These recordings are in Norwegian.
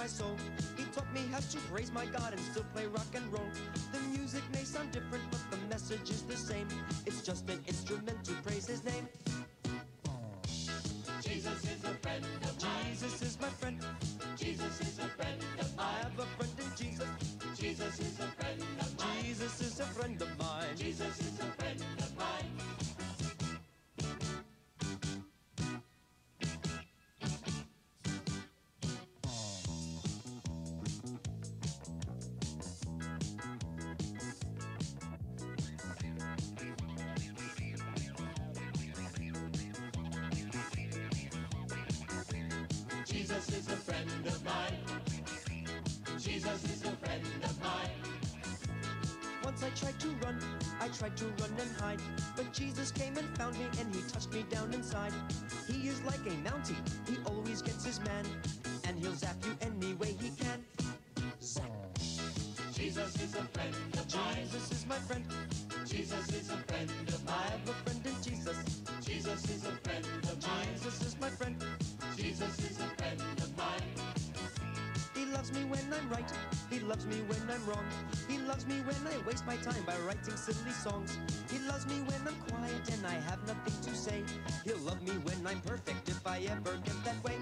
my soul. He taught me how to praise my God and still play rock and roll. The music may sound different, but the message is the same. It's just an instrument to praise his name. I tried to run, I tried to run and hide. But Jesus came and found me and he touched me down inside. He is like a mountie, he always gets his man. And he'll zap you any way he can. Zap. Jesus is a friend of mine. Jesus is my friend. Jesus is a friend of mine. I have a friend in Jesus. Jesus is a friend of mine. Jesus is my friend. Jesus is a friend of mine. He loves me when I'm right. He loves me when I'm wrong. He loves me when I waste my time by writing silly songs. He loves me when I'm quiet and I have nothing to say. He'll love me when I'm perfect if I ever get that way.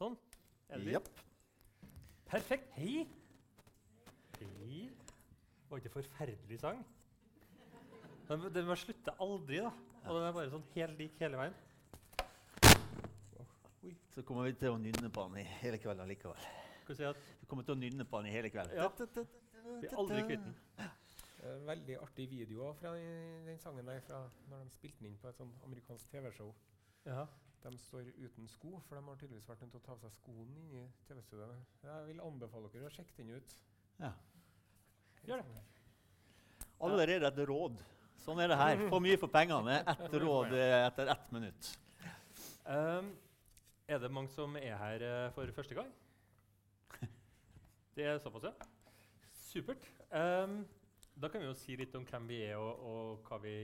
Sånn. Det Japp. Perfekt. Hei. Hei. Var ikke forferdelig sang? Den, den bare slutter aldri, da. Og den er bare sånn helt lik hele veien. Så kommer vi til å nynne på den i hele kvelden likevel. Skal vi si at Vi kommer til å nynne på den i hele kvelden. Ja. vi er aldri kvitt den. Eh, Veldig artig video fra den, den sangen der fra når de spilte den inn på et sånn amerikansk TV-show. Ja. De står uten sko, for de har tydeligvis vært nødt til å ta av seg skoene inn i TV-studioet. Jeg vil anbefale dere å sjekke den ut. Ja. Gjør det. Allerede et råd. Sånn er det her. For mye for pengene. Ett råd eh, etter ett minutt. Um, er det mange som er her eh, for første gang? Det er såpass, ja. Supert. Um, da kan vi jo si litt om hvem vi er, og, og hva, vi,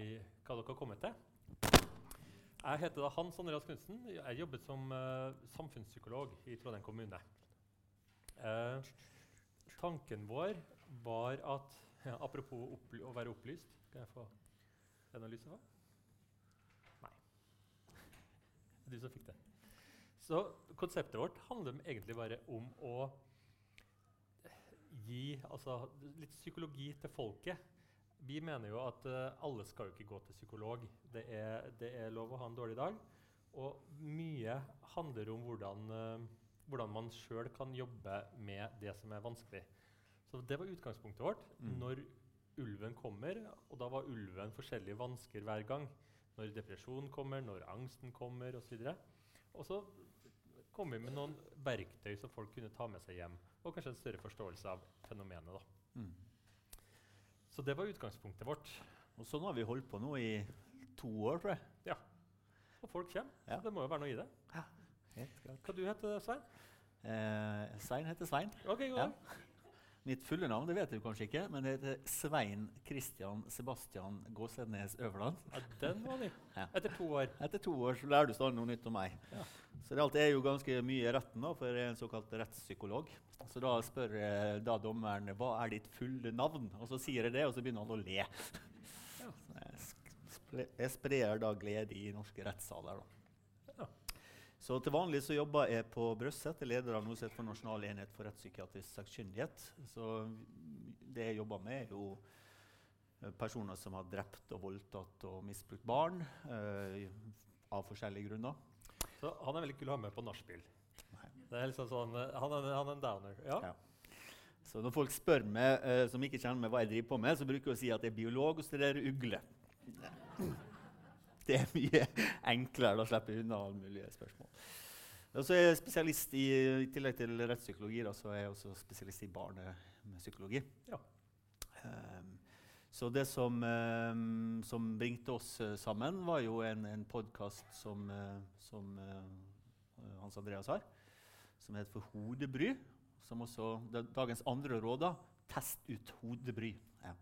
hva dere har kommet til. Jeg heter da Hans Andreas Knutsen. Jeg jobber som uh, samfunnspsykolog i Trondheim kommune. Uh, tanken vår var at ja, Apropos å være opplyst Kan jeg få Er det noe lyst få? Nei. Det er du som fikk det. Så konseptet vårt handler egentlig bare om å gi altså, litt psykologi til folket. Vi mener jo at uh, alle skal jo ikke gå til psykolog. Det er, det er lov å ha en dårlig dag. Og mye handler om hvordan, uh, hvordan man sjøl kan jobbe med det som er vanskelig. Så det var utgangspunktet vårt Mm. når ulven kommer. Og da var ulven forskjellige vansker hver gang. Når depresjonen kommer, når angsten kommer osv. Og så kom vi med noen verktøy som folk kunne ta med seg hjem. Og kanskje en større forståelse av fenomenet. da. Mm. Så det var utgangspunktet vårt. Og sånn har vi holdt på nå i to år, tror jeg. Ja. Og folk kommer, Ja. så det må jo være noe i det. Helt klart. Hva du heter Svein? Eh, Svein heter Svein. Ok, god Ja. Mitt fulle navn det vet du kanskje ikke, men det heter Svein Christian Sebastian Gåsednes Øverland. Ja, den var ny. Ja. Etter to år. Etter to år så lærer du stadig noe nytt om meg. Ja. Så det alt er jo ganske mye i retten, da, for jeg er en såkalt rettspsykolog. Så da spør jeg, da dommeren hva er ditt fulle navn, og så sier jeg det, og så begynner han å le. Ja. Jeg sprer da glede i norske rettssaler. da. Så til vanlig så jobber jeg på Brøsset, er leder av noe som heter for Nasjonal enhet for rettspsykiatrisk sakkyndighet. Så det jeg jobber med, er jo eh, personer som har drept og voldtatt og misbrukt barn eh, av forskjellige grunner. Så han er veldig kul å ha med på nachspiel. Liksom sånn, eh, han, er, han er en downer. Ja. Ja. Så når folk spør meg eh, som ikke kjenner meg hva jeg driver på med, så bruker jeg å si at jeg er biolog og studerer ugle. Det er mye enklere. Da slipper jeg unna alle mulige spørsmål. Og så er jeg spesialist i, i tillegg til rettspsykologi, da, så er jeg også spesialist i barnepsykologi. Ja. Um, så det som, um, som bringte oss eh, sammen, var jo en, en podkast som, eh, som uh, Hans Andreas har, som heter for Hodebry. Som også dagens andre råd da, test ut hodebry. Ja.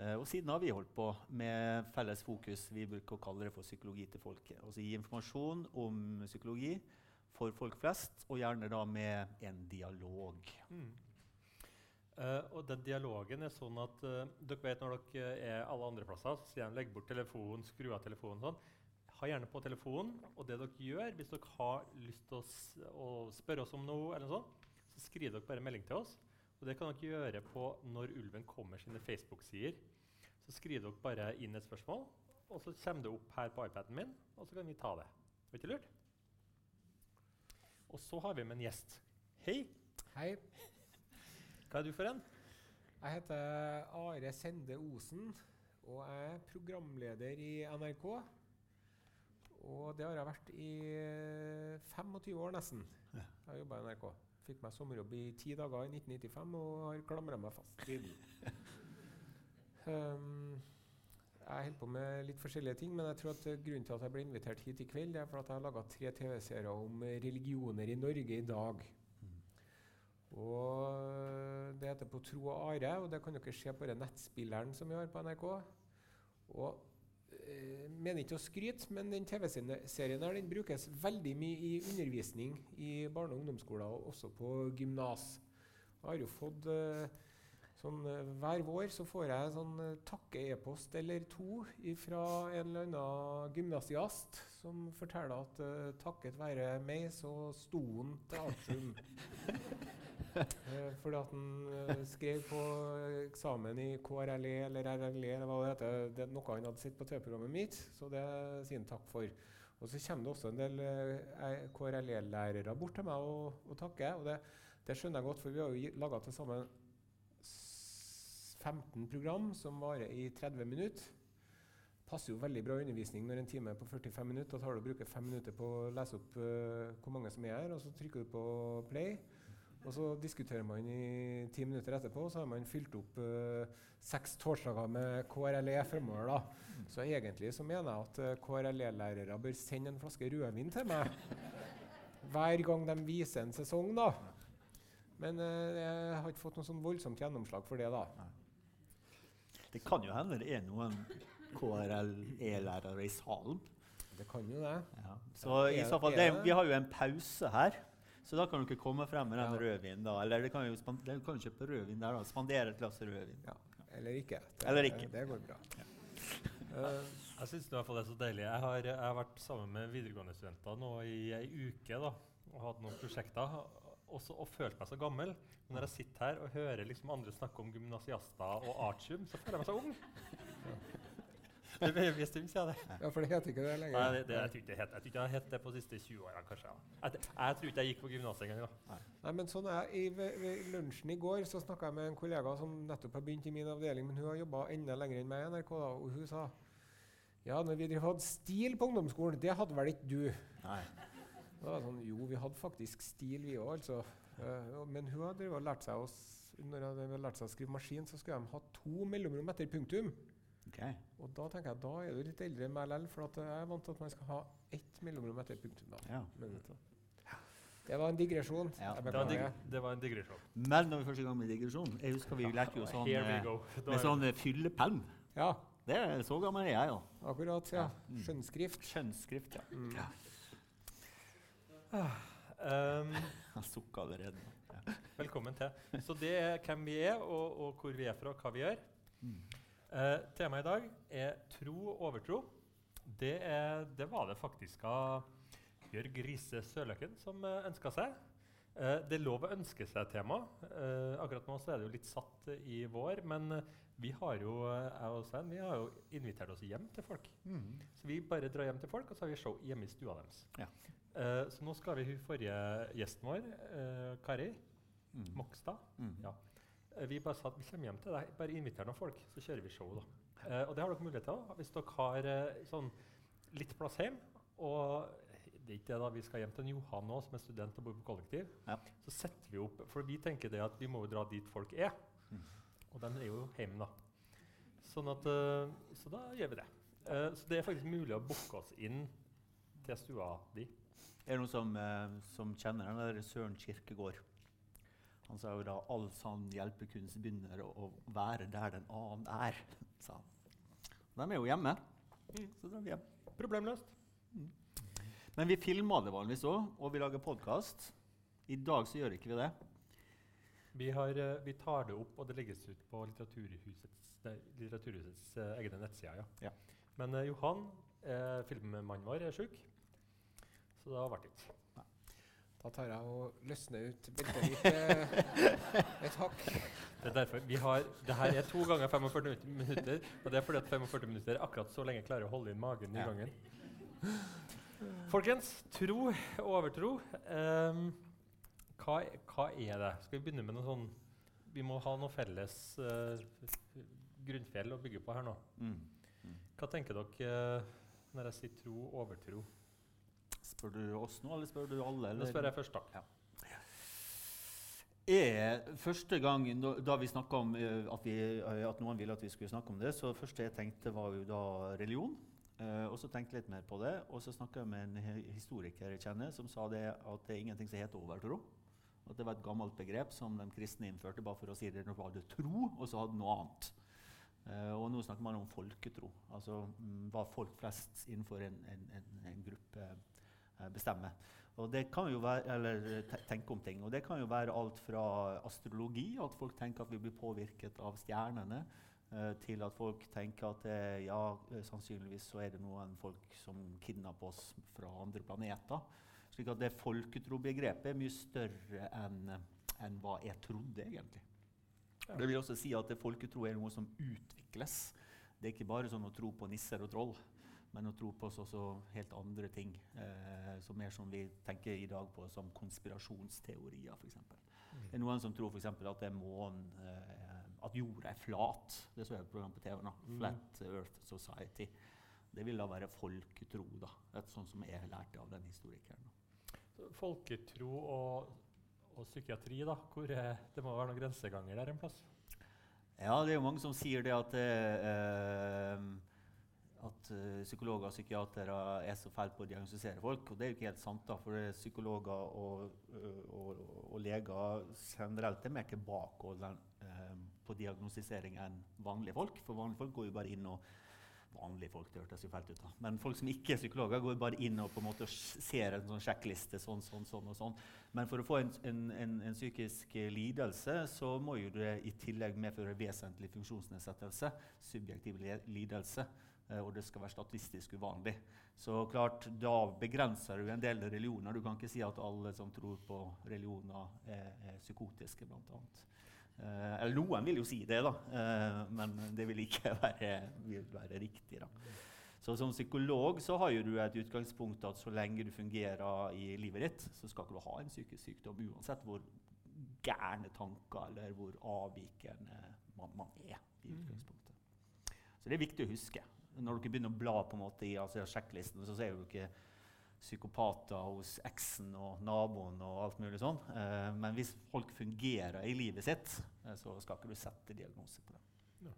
Eh, og siden har vi holdt på med felles fokus. Vi bruker å kalle det for psykologi til folket. Altså gi informasjon om psykologi for folk flest, og gjerne da med en dialog. Mm. Uh, og den dialogen er sånn at uh, dere vet når dere er alle andre plasser, så sier de legg bort telefonen, skru av telefonen. sånn. Ha gjerne på telefonen. Og det dere gjør, hvis dere har lyst til å, å spørre oss om noe, eller noe sånt, så skriver dere bare melding til oss. Og det kan dere gjøre på når ulven kommer sine Facebook-sider. Så skriver dere bare inn et spørsmål, og så kommer det opp her på iPaden min, og så kan vi ta det. Var ikke lurt? Og så har vi med en gjest. Hei, Hei, hva er du for en? jeg heter Are Sende Osen, og jeg er programleder i NRK. Og det har jeg vært i eh, 25 år nesten. Jeg har jobba i NRK. Fikk meg sommerjobb i ti dager i 1995 og har klamra meg fast siden. um, jeg holder på med litt forskjellige ting, men jeg tror at grunnen til at jeg ble invitert hit i kveld, er for at jeg har laga tre TV-serier om religioner i Norge i dag. Og Det heter På tro og are, og det kan dere se på den nettspilleren som vi har på NRK. Og mener ikke å skryte, men den TV-serien her, den brukes veldig mye i undervisning i barne- og ungdomsskoler, og også på gymnas. Jeg har fått øh, sånn øh, Hver vår så får jeg sånn takke-e-post eller to fra en eller annen gymnasiast som forteller at takket være meg, så sto han til artium. Eh, fordi at han eh, skrev på eksamen i KRLE eller RLE eller hva det heter. Det er noe han hadde sett på TV-programmet mitt, så det sier han takk for. Og så kommer det også en del eh, KRLE-lærere bort til meg og, og takker. Og det, det skjønner jeg godt, for vi har jo laga til sammen 15 program som varer i 30 minutter. Passer jo veldig bra undervisning når en time er på 45 minutter. Da tar du og bruker fem minutter på å lese opp uh, hvor mange som er her, og så trykker du på play. Og så diskuterer man i ti minutter etterpå, så har man fylt opp uh, seks torsdager med KRLE fremover. da. Så egentlig så mener jeg at uh, KRLE-lærere bør sende en flaske rødvin til meg hver gang de viser en sesong. da. Men uh, jeg har ikke fått noe sånn voldsomt gjennomslag for det. da. Det kan jo hende det er noen KRLE-lærere i salen. Det kan jo det. Ja. Så i så fall, det- Vi har jo en pause her, så da kan du ikke komme frem med den Ja. rødvinen. da. Eller du kan jo du kan kjøpe rødvin der, da. Spandere et glass rødvin. Ja. Eller ikke. Det, Eller ikke. Det går bra. Eh, Jeg syns i hvert fall det er så deilig. Jeg har, jeg har vært sammen med videregående studenter nå i ei uke da, og hatt noen prosjekter. Også, og følt meg så gammel. Men når jeg sitter her og hører liksom andre snakke om gymnasiaster og artium, så føler jeg meg så ung. Det ble en stund siden det. ja, for det heter ikke det lenger. Nei, det, det, jeg tror ikke det het- jeg tror ikke jeg har hett det på de siste 20 årene, kanskje. Ja. Jeg, jeg tror ikke jeg gikk på gymnaset engang. Nei, men sånn er, i, ved, ved lunsjen i går så snakka jeg med en kollega som nettopp har begynt i min avdeling, men hun har jobba enda lenger enn meg i NRK. da, og Hun sa ja, når vi hadde stil på ungdomsskolen, det hadde vel ikke du? Nei. Da var det sånn, jo, vi hadde faktisk stil, vi òg, altså. Eh, men hun hadde lært seg å, når hun hadde lært seg å skrive maskin, så skulle de ha to mellomrom etter punktum. Ok. Og da tenker jeg, da er du litt eldre enn meg likevel, for at jeg er vant til at man skal ha ett mellomrom etter punktum. da. Ja. Men, det var en digresjon. Ja. Det var dig det var en digresjon. Men når vi først er i gang med digresjon Jeg husker vi lærte jo sånn, eh, med er- sånn fyllepelm. fyllepenn. Ja, Det er så gammel er jeg, ja. akkurat. ja. Mm. Skjønnskrift. Skjønnskrift, ja. Mm. ja. Um, jeg sukker allerede. Ja. Velkommen til. Så det er hvem vi er, og, og hvor vi er fra, og hva vi gjør. Mm. Eh, temaet i dag er tro og overtro. Det, er, det var det faktisk av Jørg Riise Sørløkken som uh, ønska seg. Eh, det er lov å ønske seg tema. Eh, akkurat nå så er det jo litt satt eh, i vår, men eh, vi har jo eh, jeg og Svein, vi har jo invitert oss hjem til folk. Mm. Så vi bare drar hjem til folk, og så har vi show hjemme i stua deres. Ja. Eh, så nå skal vi hun forrige gjesten vår, eh, Kari Mm. Mokstad. Mm. Ja. Eh, Vi bare sa at vi kommer hjem til deg, bare inviter noen folk, så kjører vi show. da. Eh, og det har dere mulighet til også, hvis dere har eh, sånn litt plass hjem. Og det er ikke det da, vi skal hjem til en Johan nå, som er student og bor på kollektiv. Ja. Så setter vi opp, for vi tenker det at vi må jo dra dit folk er. Mm. Og den er jo hjemme, da. Sånn at, eh, så da gjør vi det. Eh, så det er faktisk mulig å booke oss inn til stua di. Er det noen som, eh, som kjenner den der Søren Kirkegård? Han sa jo da all sann hjelpekunst begynner å, være der den annen er. sa han. De er jo hjemme. Så drar vi hjem. Problemløst. Men vi filmer det vanligvis òg, og vi lager podkast. I dag så gjør ikke vi det. Vi, har, eh, vi tar det opp, og det legges ut på Litteraturhusets, nei, litteraturhusets eh, egne nettsider. Ja. Ja. Men eh, Johan, eh, filmmannen vår, er sjuk, så det har vært ikke. Da tar jeg og løsner ut beltet ditt eh, et hakk. Det er derfor vi har, det her er to ganger 45 minutter, og det er fordi at 45 minutter er akkurat så lenge jeg klarer å holde inn magen i Ja. gangen. Folkens, tro, overtro. Um, hva, hva er det? Skal vi begynne med noe sånn Vi må ha noe felles uh, grunnfjell å bygge på her nå. Mm. Hva tenker dere uh, når jeg sier tro, overtro? Spør du oss nå, eller spør du alle? Nå spør jeg først, da. er første gang da, vi snakka om eh, at, vi, eh, at noen ville at vi skulle snakke om det, så det første jeg tenkte, var jo da religion. Uh, og så tenkte jeg litt mer på det. Og så snakka jeg med en historiker jeg kjenner, som sa det at det er ingenting som heter overtro. At det var et gammelt begrep som de kristne innførte bare for å si det når du hadde tro, og så hadde noe annet. Uh, og nå snakker man om folketro. Altså mm, hva folk flest innenfor en, en, en, en gruppe bestemmer. Og det kan jo være, eller tenke om ting. Og det kan jo være alt fra astrologi, at folk tenker at vi blir påvirket av stjernene, eh, til at folk tenker at eh, ja, eh, sannsynligvis så er det noen folk som kidnapper oss fra andre planeter. Slik at det folketrobegrepet er mye større enn enn hva jeg trodde, egentlig. Det vil også si at folketro er noe som utvikles. Det er ikke bare sånn å tro på nisser og troll, men å tro på oss også helt andre ting. Eh, som mer som vi tenker i dag på som konspirasjonsteorier, f.eks. Det er noen som tror for at det månen eh, At jorda er flat. Det så jeg et program på TV nå. Mm. Flat Earth Society. Det vil da være folketro, da. Et sånn som jeg lærte av den historikeren. Folketro og, og psykiatri, da. Hvor det må være noen grenseganger der en plass? Ja, det er jo mange som sier det at, eh, at eh, psykologer og psykiatere er så fæle på å diagnostisere folk. Og det er jo ikke helt sant, da, for er psykologer og, ø, og, og leger generelt er mer tilbakeholdne eh, på diagnostisering enn vanlige folk. For vanlige folk går jo bare inn og Vanlige folk, det hørtes jo fælt ut, da. Men folk som ikke er psykologer, går bare inn og på en måte ser en sånn sjekkliste. sånn, sånn, sånn og sånn. Men for å få en, en, en, en psykisk eh, lidelse, så må jo det i tillegg medføre vesentlig funksjonsnedsettelse. Subjektiv lidelse. Eh, Og det skal være statistisk uvanlig. Så klart, da begrenser du en del religioner. Du kan ikke si at alle som tror på religioner, er, er psykotiske, annet. Eh, eller noen vil jo si det, da, eh, men det vil ikke være, vil være riktig. da. Så Som psykolog så har du et utgangspunkt at så lenge du fungerer i livet ditt, så skal ikke du ha en psykisk sykdom, uansett hvor gærne tanker eller hvor avvikende man, man er. i utgangspunktet. Så det er viktig å huske. Når dere begynner å bla på en måte i altså, sjekklisten, så ser dere psykopater hos eksen og naboen og alt mulig sånn. Eh, men hvis folk fungerer i livet sitt, eh, så skal ikke du sette diagnose på det.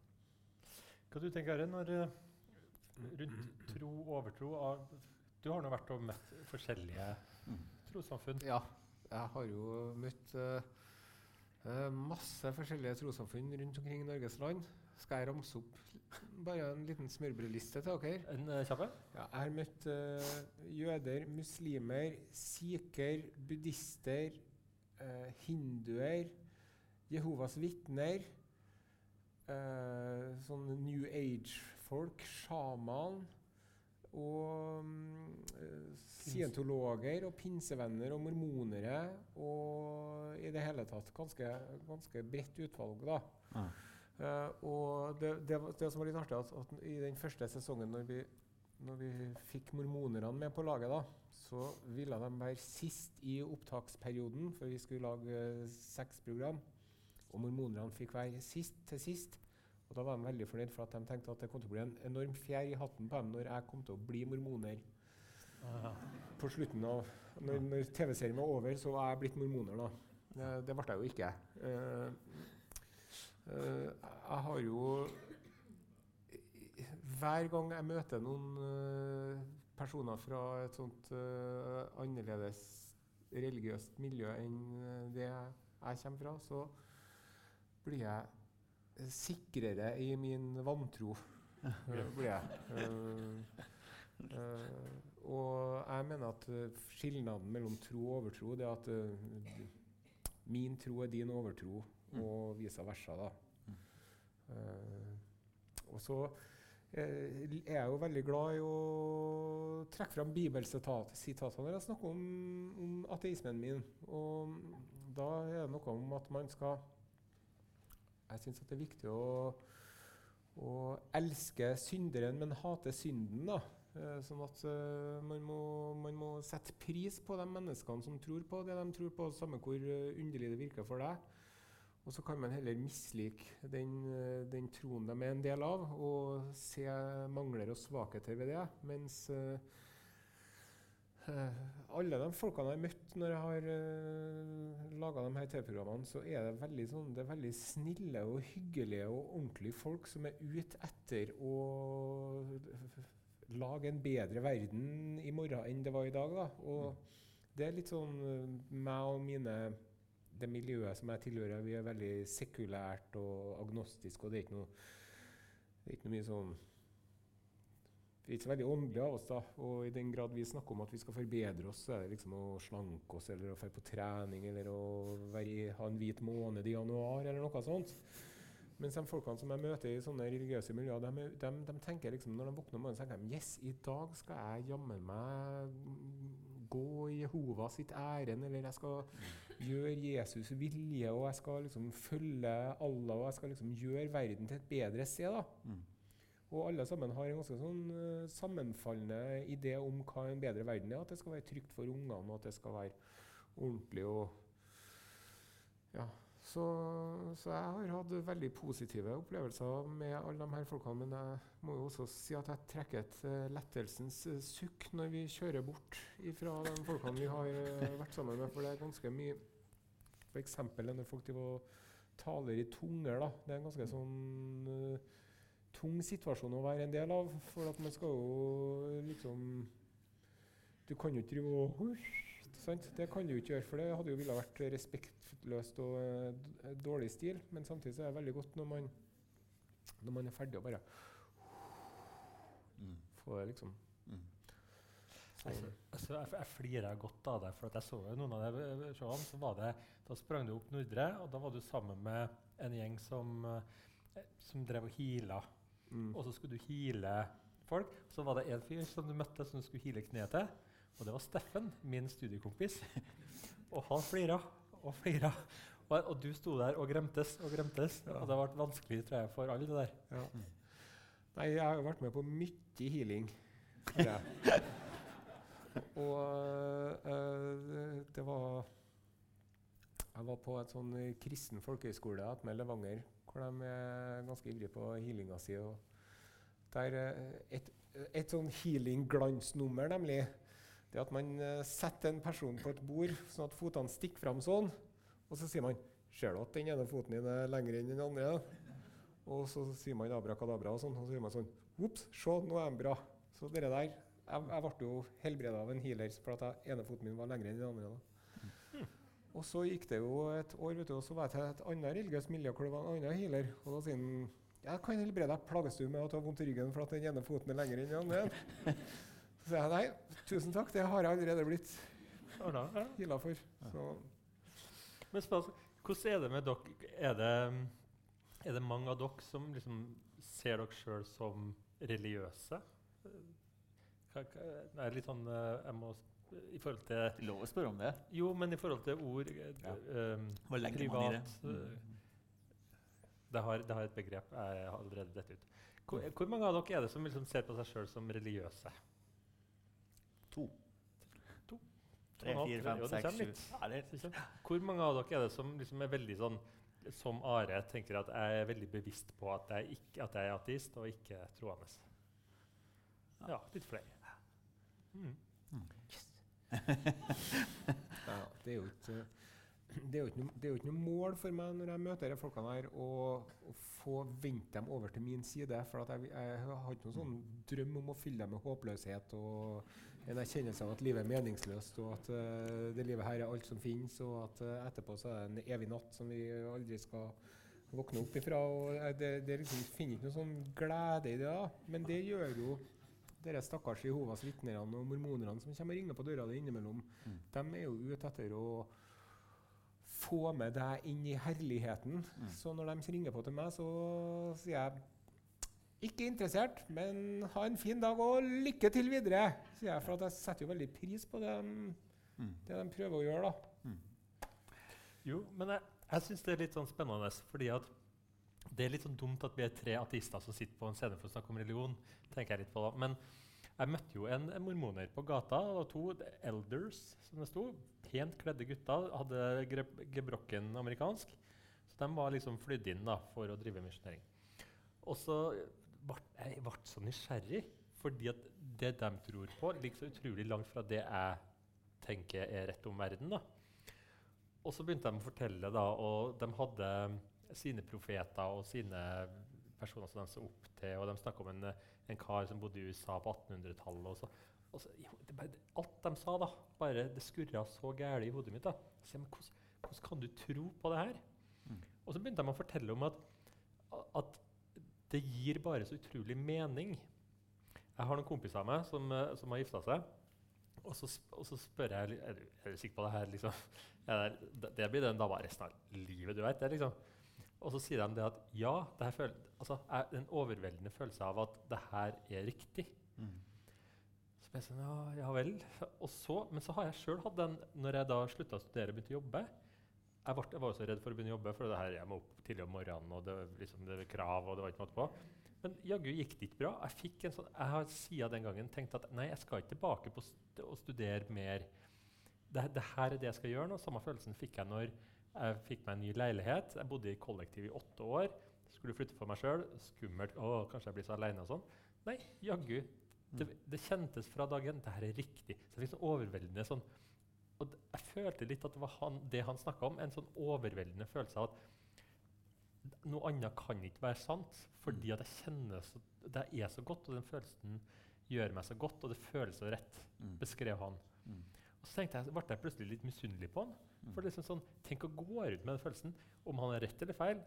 Hva du tenker du når eh, rundt tro, og overtro av, Du har nå vært og møtt forskjellige Mm. trossamfunn. Ja, jeg har jo møtt eh, eh, masse forskjellige trossamfunn rundt omkring i Norges land. Skal jeg ramse opp bare en liten smørbrødliste til dere? En uh, kjappe? Ja, jeg har møtt uh, jøder, muslimer, sikher, buddhister, uh, hinduer, Jehovas vitner, uh, sånn New Age-folk, sjaman og eh, scientologer og pinsevenner og mormonere og i det hele tatt ganske, ganske bredt utvalg, da. Ja. Eh, og det, det, det som var litt artig, at, at i den første sesongen når vi, når vi fikk mormonerne med på laget, da, så ville de være sist i opptaksperioden, for vi skulle lage eh, seks program. Og mormonerne fikk være sist til sist. Og da var de veldig fornøyd, for at de tenkte at det kom til å bli en enorm fjær i hatten på dem når jeg kom til å bli mormoner. På slutten av Når, når TV-serien var over, så var jeg blitt mormoner, da. Eh, det ble jeg jo ikke. Eh, jeg har jo Hver gang jeg møter noen eh, personer fra et sånt eh, annerledes religiøst miljø enn eh, det jeg kommer fra, så blir jeg eh, sikrere i min vantro. eh, blir jeg. Eh, eh, og jeg mener at eh, skilnaden mellom tro og overtro det er at eh, min tro er din overtro, og vice versa. da. Eh, og så eh, er jeg jo veldig glad i å trekke fram bibelsitatene når jeg snakker om, om ateismen min. Og da er det noe om at man skal Jeg syns det er viktig å, å elske synderen, men hate synden. da. Eh, sånn at man, må, man må sette pris på de menneskene som tror på det de tror på, samme hvor underlig det virker for deg. Og så kan man heller mislike den, eh, den troen de er en del av, og se mangler og svakheter ved det. Mens uh, alle de folkene jeg har møtt når jeg har uh, laga her TV-programmene, så er det veldig, sånn, det er veldig snille og hyggelige og ordentlige folk som er ute etter å lage en bedre verden i morgen enn det var i dag. Da. Og det er litt sånn meg og mine det miljøet som jeg tilhører, vi er veldig sekulært og agnostisk, og det er ikke noe, er ikke noe mye sånn Vi er ikke så veldig åndelige av oss, da. Og i den grad vi snakker om at vi skal forbedre oss, så er det liksom å slanke oss, eller å dra på trening, eller å i- ha en hvit måned i januar, eller noe sånt. Mens de folkene som jeg møter i sånne religiøse miljøer, de, de, de tenker liksom, når de våkner om morgenen, tenker de yes, i dag skal jeg jammen meg gå i Jehova sitt ærend, eller jeg skal gjøre Jesus vilje, og jeg skal liksom følge Allah, og jeg skal liksom gjøre verden til et bedre sted. da. Mm. Og alle sammen har en ganske sånn eh, sammenfallende idé om hva en bedre verden er. At det skal være trygt for ungene, og at det skal være ordentlig og Ja. Så, så jeg har hatt veldig positive opplevelser med alle de her folkene. Men jeg må jo også si at jeg trekker et eh, lettelsens eh, sukk når vi kjører bort fra de folkene vi har eh, vært sammen med. For det er ganske mye F.eks. når folk taler i tunger. da. Det er en ganske sånn uh, tung situasjon å være en del av. For at man skal jo liksom Du kan jo ikke drive og sant? Det kan du ikke gjøre, for det hadde jo ville vært respektløst og eh, dårlig stil. Men samtidig så er det veldig godt når man, når man er ferdig å bare Mm. få det liksom Mm. Altså, altså, jeg, jeg flirer godt av deg, for at jeg så jo noen av de eh, showene. så var det, Da sprang du opp Nordre, og da var du sammen med en gjeng som, eh, som drev og heala. mm. Og så skulle du heale folk. Så var det en fyr som du møtte som du skulle heale kneet til. Og det var Steffen, min studiekompis. Og han flira og flira. Og, og du sto der og gremtes og gremtes. Ja. Og det ble vanskelig tror jeg, for alle det der. Ja. Nei, jeg har vært med på mye healing. Ja. Og øh, det var Jeg var på et sånn kristen folkehøyskole attmed Levanger, hvor de er ganske ivrige på healinga si. Og der eh, et, et sånn healing-glansnummer, nemlig, det at man eh, setter en person på et bord sånn at fotene stikker fram sånn, og så sier man Ser du at den ene foten din er lengre enn den andre? Og så sier man abrakadabra, og sånn, og så sier man sånn Ops, se, nå er den bra. Så det der Jeg, jeg ble jo helbreda av en healer for at ene foten min var lengre enn den andre. da. Og så gikk det jo et år, vet du, og så var jeg til et annet religiøst miljø hvor det var en annen healer. Og da sier han jeg kan helbrede deg. Plages du med at du har vondt i ryggen for at den ene foten er lengre enn den andre? Så sier jeg nei, tusen takk, det har jeg allerede blitt hylla for. Så Men spørs, hvordan er det med dere? Er det, er det mange av dere som liksom ser dere sjøl som religiøse? Nei, litt sånn eh, jeg må, I forhold til Det er lov å spørre om det. Jo, men i forhold til ord eh, Ja. um, i det? Privat eh, det, har, det har et begrep. Jeg har allerede dette ut. Hvor, hvor mange av dere er det som liksom ser på seg sjøl som religiøse? To. To. Tre, fire, fem, seks, sju. Hvor mange av dere er det som liksom er veldig sånn Som Are tenker at jeg er veldig bevisst på at jeg, ikke, at jeg er ateist og ikke troende? Ja, litt flere. Mm. Ja, det er jo ikke det er jo ikke, noe, det er jo ikke noe mål for meg når jeg møter disse folkene her, å, å få vente dem over til min side. For at jeg, jeg har ikke noen sånn drøm om å fylle dem med håpløshet og en erkjennelse av at livet er meningsløst, og at uh, det livet her er alt som finnes, og at uh, etterpå så er det en evig natt som vi aldri skal våkne opp ifra. og uh, det, det liksom, finner ikke noe sånn glede i det, da. men det gjør jo dere stakkars Jehovas vitnerne og mormonerne som kommer og ringer på døra di innimellom. Mm. De er jo ute etter å få med deg inn i herligheten. Mm. Så når de ringer på til meg, så sier jeg ikke interessert, men ha en fin dag og lykke til videre. sier jeg, For at jeg setter jo veldig pris på det de, Mm. det de prøver å gjøre. da. Jo, men jeg, jeg syns det er litt sånn spennende, fordi at det er litt sånn dumt at vi er tre ateister som sitter på en scene for å snakke om religion. tenker jeg litt på da. Men jeg møtte jo en, en mormoner på gata. Det var to elders, som det sto. Pent kledde gutter. Hadde gre- gebrokken amerikansk. Så de var liksom flydd inn da, for å drive misjonering. Og så jeg ble så nysgjerrig, fordi at det de tror på, ligger så utrolig langt fra det jeg tenker er rett om verden. da. Og så begynte de å fortelle, da, og de hadde sine profeter og sine personer som de så opp til. Og de snakka om en, en kar som bodde i USA på 1800-tallet. Og så, og så, jo, bare, alt de sa, da, bare det skurra så gærent i hodet mitt. da. Så men hvordan, hvordan kan du tro på det her? Mm. Og så begynte de å fortelle om at, at det gir bare så utrolig mening. Jeg har noen kompiser av meg som, eh, som har gifta seg. Og så, og så spør jeg er du, er du sikker på det her. liksom? Det, er- det, blir den dama resten av livet. du vet, det liksom. Og så sier de det at ja, det her føl altså, er en overveldende følelse av at det her er riktig. Mm. Så ble jeg sånn, ja, ja vel. Og så, men så har jeg sjøl hatt den når jeg da slutta å studere og begynte å jobbe. Jeg, ble, jeg var også så redd for å begynne å jobbe, for det her, jeg må opp tidlig om morgenen, og det, var liksom, det var krav, og det var ikke måte på. Men jaggu gikk det ikke bra. Jeg, fikk en sånn, jeg har siden den gangen tenkt at nei, jeg skal ikke tilbake på st å studere mer. Det, det her er det jeg skal gjøre nå. Samme følelsen fikk jeg når jeg fikk meg en ny leilighet. Jeg bodde i kollektiv i åtte år. Skulle flytte for meg sjøl. Skummelt. Å, kanskje jeg blir så aleine og sånn. Nei, jaggu. Det, det kjentes fra dagen det her er riktig. Så det fikk så overveldende sånn Og jeg følte litt at det var han, det han snakka om, en sånn overveldende følelse av at noe annet kan ikke være sant, fordi at jeg kjenner så, det er så godt, og den følelsen gjør meg så godt, og det føles så rett, Mm. beskrev han. Mm. Og så tenkte jeg, ble jeg plutselig litt misunnelig på han. Mm. For er liksom sånn, Tenk å gå rundt med den følelsen, om han har rett eller feil.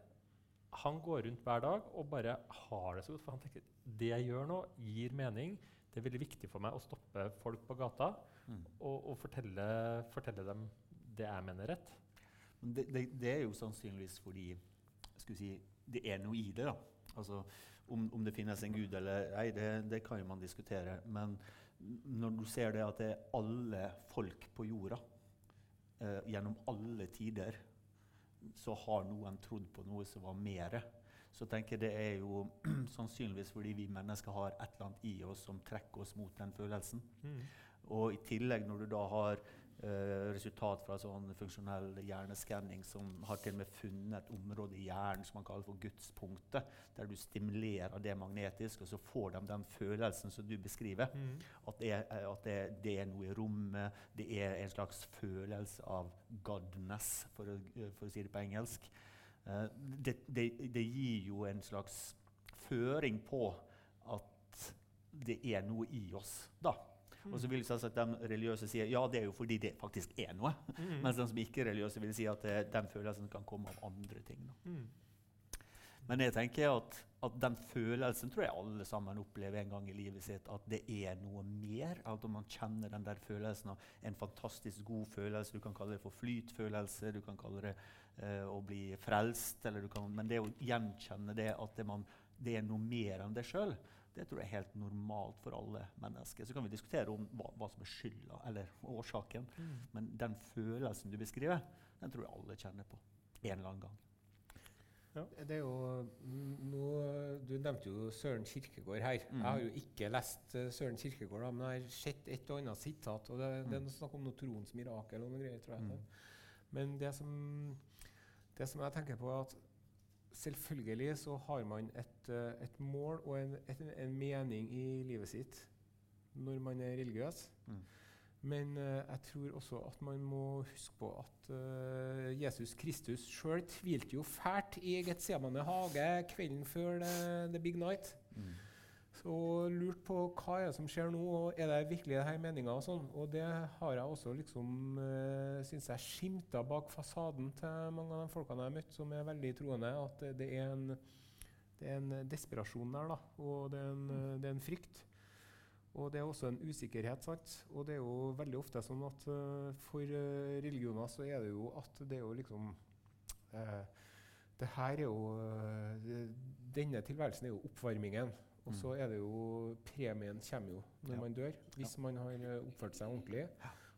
Han går rundt hver dag og bare har det så godt. For han tenker det jeg gjør nå, gir mening. Det er veldig viktig for meg å stoppe folk på gata Mm. og, og fortelle, fortelle dem det jeg mener er rett. Men det, det, det er jo sannsynligvis fordi skal si, det er noe i det. da. Altså, om, om det finnes en gud eller ei, det, det kan jo man diskutere. Men når du ser det at det er alle folk på jorda eh, gjennom alle tider, så har noen trodd på noe som var mere. Så tenker jeg det er jo sannsynligvis fordi vi mennesker har et eller annet i oss som trekker oss mot den følelsen. Og i tillegg, når du da har eh, resultat fra sånn funksjonell hjerneskanning som har til og med funnet et område i hjernen som man kaller for gudspunktet, der du stimulerer det magnetisk, og så får de den følelsen som du beskriver. Mm. At, det, er- at det, det er noe i rommet, det er en slags følelse av godness, for å, for å si det på engelsk. Eh, det, det, det gir jo en slags føring på at det er noe i oss, da. Og så vil selvsagt de religiøse si ja, det er jo fordi det faktisk er noe. Mm. Mens de som ikke er religiøse, vil si at det, den følelsen kan komme av andre ting. Da. Mm. Men jeg tenker at, at den følelsen tror jeg alle sammen opplever en gang i livet sitt. At det er noe mer. At man kjenner den der følelsen av en fantastisk god følelse. Du kan kalle det for flytfølelse, du kan kalle det uh, å bli frelst. Eller du kan, men det å gjenkjenne det at det, man, det er noe mer enn det sjøl, det tror jeg er helt normalt for alle mennesker. Så kan vi diskutere om hva, hva som er skylda eller årsaken. Mm. Men den følelsen du beskriver, den tror jeg alle kjenner på en eller annen gang. Det er jo, mm, nå, du nevnte jo Søren Kirkegård her. Mm. Jeg har jo ikke lest eh, Søren Kirkegård, men jeg har sett et og annet sitat. og Det, det er Mm. noe snakk om noe troens mirakel og noe greier, tror jeg. Mm. Men det som, det som jeg tenker på, er at selvfølgelig så har man et, eh, et mål og en, et, en mening i livet sitt når man er religiøs. Mm. Men eh, jeg tror også at man må huske på at eh, Jesus Kristus sjøl tvilte jo fælt i Getsemane hage kvelden før the, the big night. Mm. Så lurt på hva er det som skjer nå, og er det virkelig denne meninga? Og, sånn. og det har jeg også liksom, syns jeg skimta bak fasaden til mange av de folkene jeg har møtt som er veldig troende, at det, er, en, det er en desperasjon der, da, og det er en, uh, det er en frykt. Og det er også en usikkerhet. sant? Og det er jo veldig ofte sånn at uh, for uh, religioner så er det jo at det er jo liksom uh, Det her er jo det, Denne tilværelsen er jo oppvarmingen. Og så er det jo Premien kommer jo når Ja. man dør, hvis man har oppført seg ordentlig.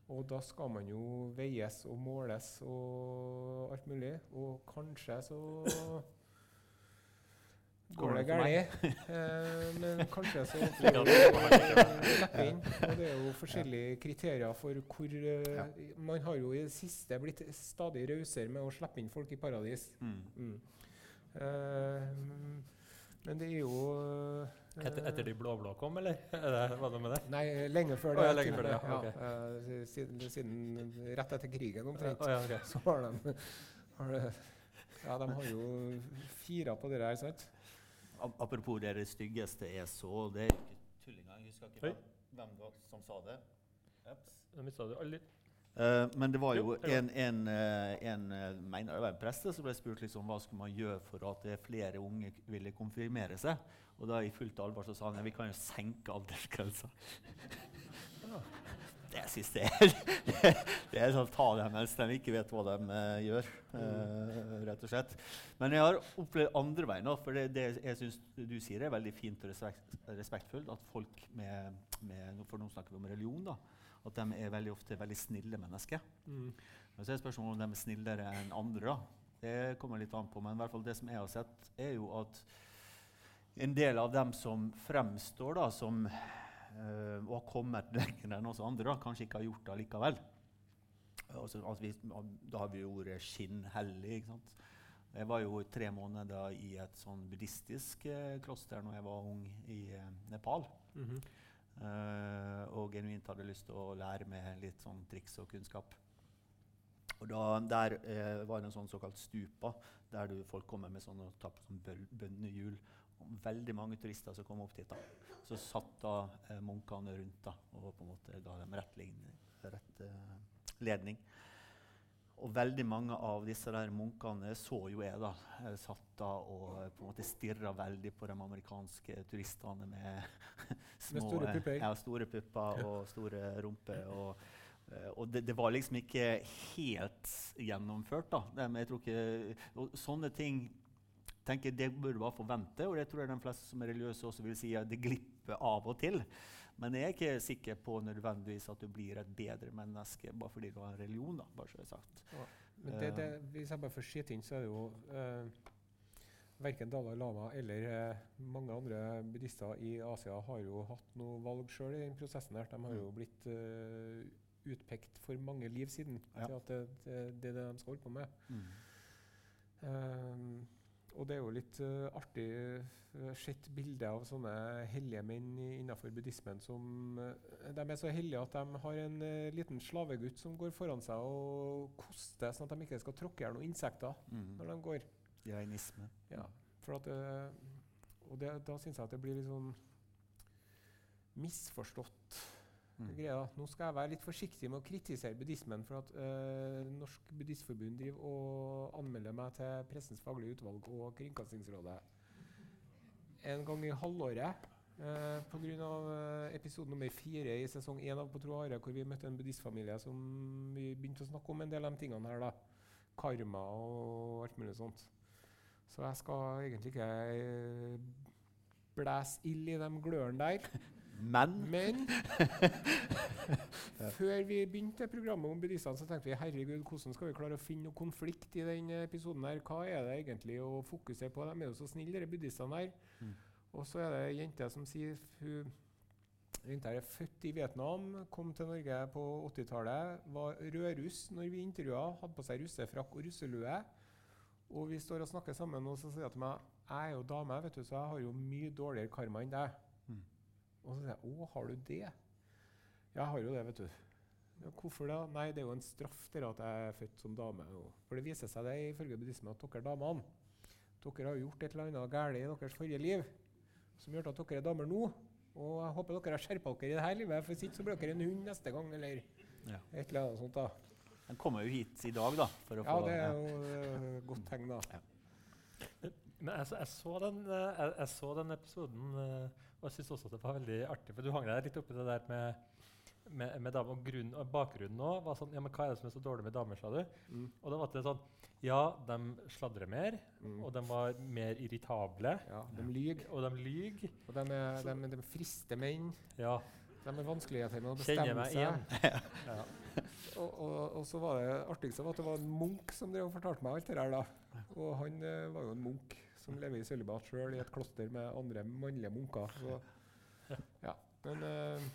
Og da skal man jo veies og måles og alt mulig. Og kanskje så går det galt. Eh, men kanskje så får du slippe inn. Og det er jo forskjellige kriterier for hvor eh, Man har jo i det siste blitt stadig rausere med å slippe inn folk i paradis. Mm. Mm. Eh, men det er jo eh, Etter, etter de blå-blå kom, eller? Er var det med det? Nei, lenge før det. det. ja, lenge før det, ja, eh, siden, siden rett etter krigen omtrent. Oh, ja, okay. Så har de, har de ja, de har jo fira på det der, sant? Ap- Apropos det, det styggeste jeg så, det er ikke tull engang. Jeg husker ikke Oi. hvem, det var som sa det. Da mista du alle Eh, men det var jo Jo, det en, en, eh, en eh, mener det var en preste som ble spurt liksom, hva skulle man gjøre for at flere unge ville konfirmere seg. Og da i fullt alvor så sa han ja, vi kan jo senke aldersgrensa. Det syns jeg er det, er sånn ta dem mens de ikke vet hva de eh, gjør. eh, rett og slett. Men jeg har opplevd andre veien. òg, For det, det jeg syns du sier, er veldig fint og respekt, respektfullt. At folk med, med For nå snakker vi om religion. da, At de er veldig ofte veldig snille mennesker. Mm. Men så er spørsmålet om de er snillere enn andre. da. Det kommer litt an på, men i hvert fall det som jeg har sett, er jo at en del av dem som fremstår da, som og har kommet lenger enn oss andre, da, kanskje ikke har gjort det likevel. Altså, at vi, da har vi jo ordet skinnhellig. ikke sant? Jeg var jo tre måneder i et sånn buddhistisk eh, kloster når jeg var ung i eh, Nepal. Mm -hmm. uh, og genuint hadde lyst til å lære meg litt sånn triks og kunnskap. Og da, Der eh, var det en sånn såkalt stupa, der du, folk kommer med sånn og tar på sånn bønnehjul. Veldig mange turister som kom opp dit. da. Så satt da eh, munkene rundt da, og på en måte ga dem rett, rett eh, ledning. Og veldig mange av disse der munkene så jo jeg, da. Jeg satt da og eh, på en måte stirra veldig på de amerikanske turistene med små store eh, pupper. Ja, store pupper og store rumper. Og, eh, og det, det var liksom ikke helt gjennomført, da. Men jeg tror ikke, og sånne ting tenker det burde man forvente, og det tror jeg de fleste som er religiøse også vil si at det glipper av og til. Men jeg er ikke sikker på nødvendigvis at du blir et bedre menneske bare fordi du har en religion. da, bare så jeg sagt. Men det, det, hvis jeg bare får skyte inn, så er det jo eh, Verken Dalai Lama eller eh, mange andre buddhister i Asia har jo hatt noe valg sjøl i den prosessen. her. De har jo blitt eh, utpekt for mange liv siden Ja. til at det, det, det er det de skal holde på med. Mm. Ehm, og det er jo litt uh, artig uh, sett bilde av sånne hellige menn innenfor buddhismen som uh, De er så hellige at de har en uh, liten slavegutt som går foran seg og koster, sånn at de ikke skal tråkke i hjel noen insekter Mm. når de går. Jainisme. Ja, for at, og det, da syns jeg at det blir litt sånn misforstått Mm. greia. Nå skal jeg være litt forsiktig med å kritisere buddhismen, for at eh, Norsk Buddhistforbund driver og anmelder meg til Pressens faglige utvalg og Kringkastingsrådet en gang i halvåret. Uh, Pga. Uh, episode nummer fire i sesong én av På tro hvor vi møtte en buddhistfamilie som vi begynte å snakke om en del av de tingene her. da. Karma og alt mulig sånt. Så jeg skal egentlig ikke eh, blæse ild i de glørne der. Men Men før vi begynte programmet om buddhistene, så tenkte vi herregud, hvordan skal vi klare å finne noe konflikt i denne episoden? her? Hva er det egentlig å fokusere på? De er jo så snille, de buddhistene her. Mm. Og så er det ei jente som sier hun Jenta er født i Vietnam, kom til Norge på 80-tallet, var rødruss når vi intervjua, hadde på seg russefrakk og russelue. Og vi står og snakker sammen, og så sier hun til meg jeg er jo dame, vet du, så jeg har jo mye dårligere karma enn deg. Og så sier jeg å, har du det? Ja, jeg har jo det, vet du. Ja, hvorfor det? Nei, det er jo en straff der at jeg er født som dame. Og for det viser seg det ifølge buddhismen at dere damene dere har gjort et eller annet galt i deres forrige liv. som gjør at dere er damer nå. Og jeg håper dere har skjerpa dere i det her livet, for hvis ikke så blir dere en hund neste gang. eller Ja. et eller annet sånt da. Den kommer jo hit i dag, da. For å Ja, få, det er jo et godt tegn, da. Men jeg, så- jeg, så den, eh, jeg, jeg så den episoden, eh, og jeg syns også det var veldig artig. For du hang deg litt oppi det der med, med, med damer. Og, grunn, og bakgrunnen òg var sånn Ja, men hva er det som er så dårlig med damer, sa du? Mm. Og da var det sånn Ja, de sladrer mer, Mm. og de var mer irritable. Ja, de lyver, Og de lyver. og de, er, de, de frister menn. Ja, De er vanskeligheter med å bestemme seg. igjen. ja. Og, og, og så var det artigste var at det var en munk som drev og fortalte meg alt det der. da. Og han uh, var jo en munk som lever i sølibat sjøl i et kloster med andre mannlige munker. Så, ja. Men eh,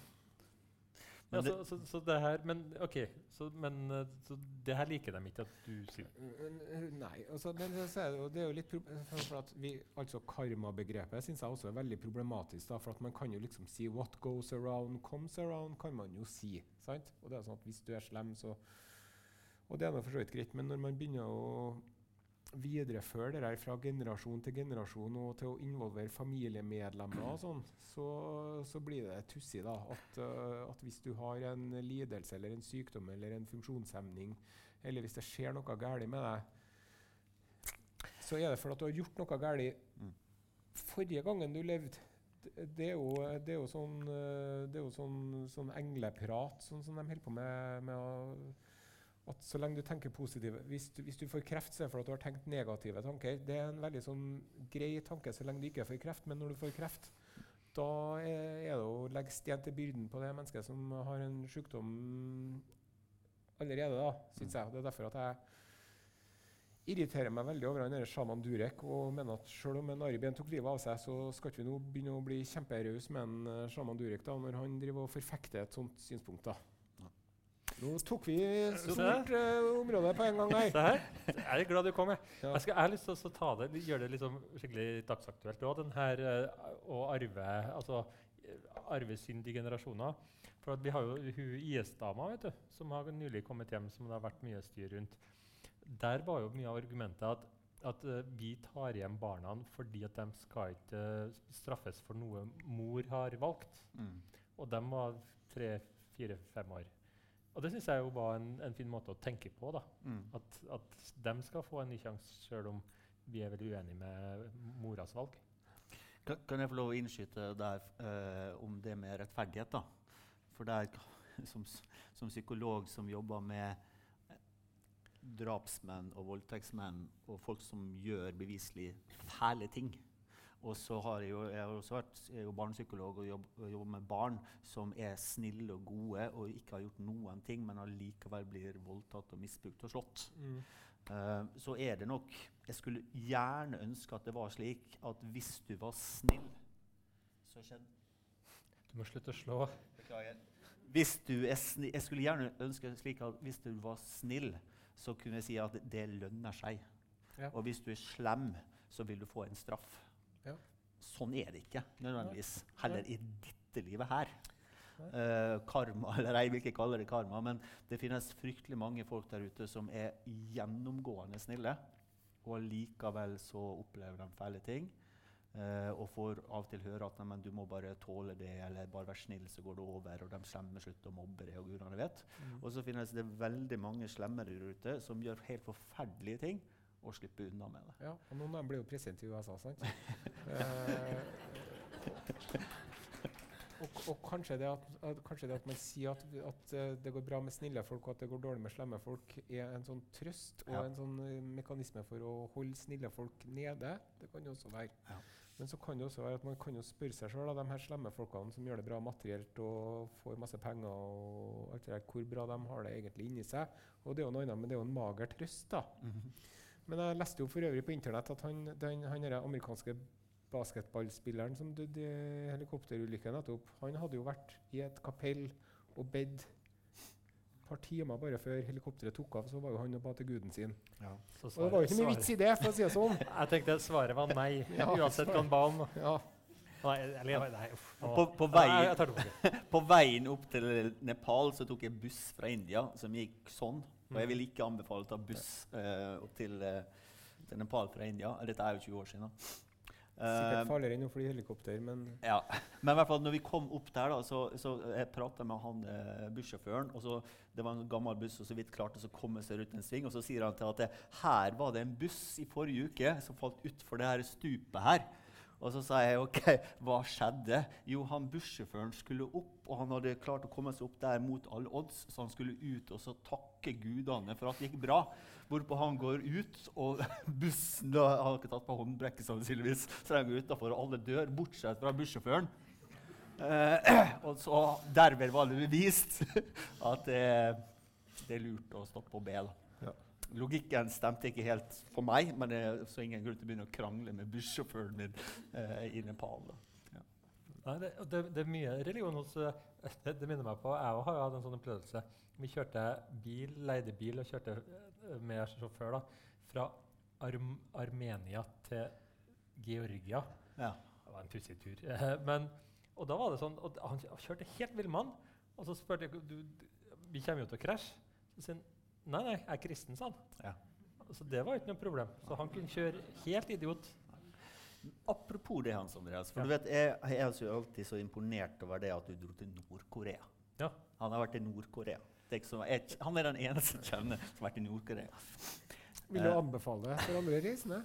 Ja, så, så, så det her Men OK. Så, men, eh, så det her liker de ikke at du sier. eh, Nei. Altså, men så er det, det er jo litt for, for at vi, altså Karmabegrepet syns jeg også er veldig problematisk. da, For at man kan jo liksom si 'what goes around comes around', kan man jo si. sant? Og det er sånn at Hvis du er slem, så Og det er for så vidt greit, men når man begynner å videreføre det fra generasjon til generasjon og til å involvere familiemedlemmer og sånn, så, så blir det tussig da, at, øh, at hvis du har en lidelse eller en sykdom eller en funksjonshemning, eller hvis det skjer noe galt med deg, så er det fordi at du har gjort noe galt Mm. forrige gangen du levde. Det, er jo, det er jo sånn, øh, det er jo sånn, sånn engleprat, sånn som de holder på med, med å at så lenge du tenker positive hvis du, hvis du får kreft, så er det fordi du har tenkt negative tanker. Det er en veldig sånn grei tanke så lenge du ikke får kreft. Men når du får kreft, da er, det å legge sten til byrden på det mennesket som har en sykdom allerede, da, syns jeg. Det er derfor at jeg irriterer meg veldig over han sjaman Durek og mener at selv om en Ari tok livet av seg, så skal ikke vi nå begynne å bli kjemperause med en eh, sjaman Durek da, når han driver og forfekter et sånt synspunkt. da. Nå tok vi stort uh, område på en gang her. Se her. Jeg er glad du kom. Jeg, Ja. jeg, skal, jeg har lyst til å ta det, gjøre det liksom skikkelig dagsaktuelt òg. Den her eh, å arve altså eh, arvesyndige generasjoner. For at vi har jo hun IS-dama vet du, som har nylig kommet hjem, som det har vært mye styr rundt. Der var jo mye av argumentet at, at uh, vi tar hjem barna fordi at de skal ikke uh, straffes for noe mor har valgt. Mm. Og de var tre, fire, fem år. Og det syns jeg jo var en, en fin måte å tenke på. da. Mm. At, at de skal få en ny sjanse, sjøl om vi er veldig uenige med moras valg. Kan, kan jeg få lov å innskyte der eh, om det med rettferdighet? da? For der, som, som psykolog som jobber med eh, drapsmenn og voldtektsmenn og folk som gjør beviselig fæle ting Og så har jeg jo, jeg har også vært jeg er jo barnepsykolog og jobber, jobber med barn som er snille og gode og ikke har gjort noen ting, men allikevel blir voldtatt og misbrukt og slått. Eh, så er det nok Jeg skulle gjerne ønske at det var slik at hvis du var snill, så skjedde Du må slutte å slå. Beklager. Hvis du er snill, jeg skulle gjerne ønske slik at hvis du var snill, så kunne jeg si at det, det lønner seg. Ja. Og hvis du er slem, så vil du få en straff. Ja. Sånn er det ikke nødvendigvis. Heller i dette livet her. Eh, karma, eller jeg vil ikke kalle det karma, men det finnes fryktelig mange folk der ute som er gjennomgående snille, og likevel så opplever de fæle ting. Uh, og får av og til høre at men du må bare tåle det, eller bare være snill, så går det over. Og de slemme slutter å mobbe deg, og gudene vet. Og så finnes det veldig mange slemmere der ute som gjør helt forferdelige ting, og slipper unna med det. Ja, og noen av dem blir jo president i USA, sant? eh, og, og kanskje, det at, at, kanskje det at man sier at, at eh, det går bra med snille folk, og at det går dårlig med slemme folk, er en sånn trøst og Ja. en sånn eh, mekanisme for å holde snille folk nede. Det kan jo også være. Ja. Men så kan det også være at man kan jo spørre seg sjøl, de her slemme folkene som gjør det bra materielt og får masse penger, og alt det der, hvor bra de har det egentlig inni seg. Og det er jo noe annet, men det er jo en mager trøst, da. Men jeg leste jo for øvrig på internett at han, den, han amerikanske basketballspilleren som døde i helikopterulykken nettopp, han hadde jo vært i et kapell og bedt et par timer bare før helikopteret tok av, så var jo han og ba til guden sin. Så Og det var jo ikke mye vits i det, for å si det sånn. Jeg tenkte svaret var nei, Ja, uansett hva han ba om. Ja, Nei, eller, nei, uff. På, på, Nei, tilbake. på veien opp til Nepal så tok jeg buss fra India som gikk sånn. Og jeg vil ikke anbefale å ta buss uh, til, uh, til Nepal fra India. Dette er jo 20 år siden. Sikkert Eh, farligere enn å fly helikopter, men ja. Men i hvert fall når vi kom opp der, da, så, så jeg prata med han eh, bussjåføren. og så, Det var en gammel buss og så vidt klarte å komme seg rundt en sving. Og så sier han til at det, her var det en buss i forrige uke som falt utfor det her stupet her. Og så sa jeg OK, hva skjedde? Jo, han bussjåføren skulle opp, og han hadde klart å komme seg opp der mot alle odds, så han skulle ut og så takke gudene for at det gikk bra. Hvorpå han går ut, og bussen da, Han har ikke tatt på håndbrekket, sannsynligvis, så den går utafor, og alle dør, bortsett fra bussjåføren. Eh, og så Derved var det bevist at det, det er lurt å stoppe og be. da. Ja. Logikken stemte ikke helt for meg, men det er så ingen grunn til å begynne å krangle med bussjåføren min eh, i Nepal. Da. Nei, det, det, det er mye religion hos eh, Det, det minner meg på Jeg har jo hatt en sånn opplevelse. Vi kjørte bil, leide bil og kjørte eh, med sjåfør da, fra Arm Armenia til Georgia. Ja. Det var en pussig tur. Men, og da var det sånn, og han kjørte helt villmann. Og så spurte jeg du, du, vi kommer jo til å krasje. Så sier han nei, nei, jeg er kristen, sa han. Ja. Så det var ikke noe problem. Så han kunne kjøre helt idiot. Apropos det, Hans Andreas. For Ja. du vet, jeg, jeg er jo alltid så imponert over det at du dro til Nord-Korea. Ja. Han har vært i Nord-Korea. Er Han er den eneste jeg kjenner som har vært i Nord-Korea. vil du uh, anbefale for andre reisende?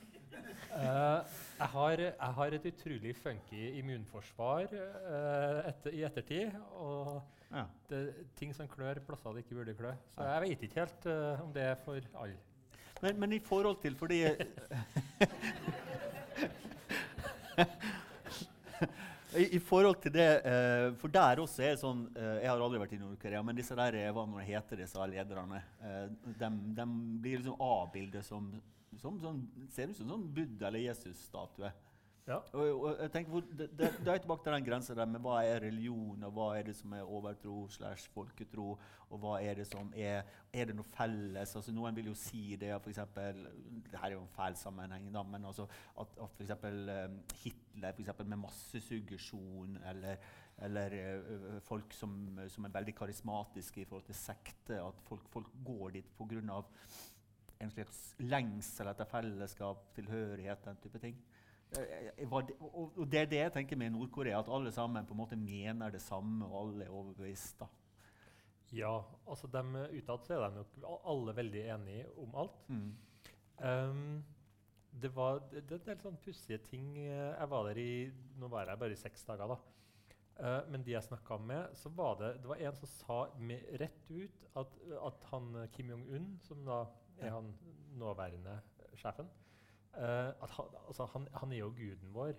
Uh, jeg, har, jeg har et utrolig funky immunforsvar uh, etter, i ettertid. Og Ja. det ting som klør plasser det ikke burde klø. Så jeg vet ikke helt uh, om det er for alle. Men, men i forhold til Fordi I, I forhold til det eh, For der også er det sånn eh, Jeg har aldri vært i Nord-Korea, men disse der, eh, hva nå heter disse lederne? Eh, de, blir liksom avbildet som, som som Ser ut som en sånn Buddha- eller Jesus-statue. Ja. Og, og jeg tenker, det, det, det er tilbake til den grensa der med hva er religion, og hva er det som er overtro slash folketro, og hva er det som er Er det noe felles? Altså, noen vil jo si det, for eksempel, det her er jo en feil sammenheng, da, men altså, at, at for eksempel, eh, Hitler for eksempel, med massesuggesjon, eller, eller eh, folk som, som er veldig karismatiske i forhold til sekte, at folk, folk går dit pga. en slags lengsel etter fellesskap, tilhørighet, den type ting. Eh, eh, det, og, det er det jeg tenker med Nord-Korea, at alle sammen på en måte mener det samme, og alle er overbevist. da. Ja, altså dem utad så er de nok alle veldig enige om alt. Mm. Um, det var det, det er en del sånn pussige ting. eh, Jeg var der i Nå var jeg bare i seks dager, da. Uh, men de jeg snakka med, så var det det var en som sa med, rett ut at, at han Kim Jong-un, som da er han nåværende sjefen han, altså han, han er jo guden vår.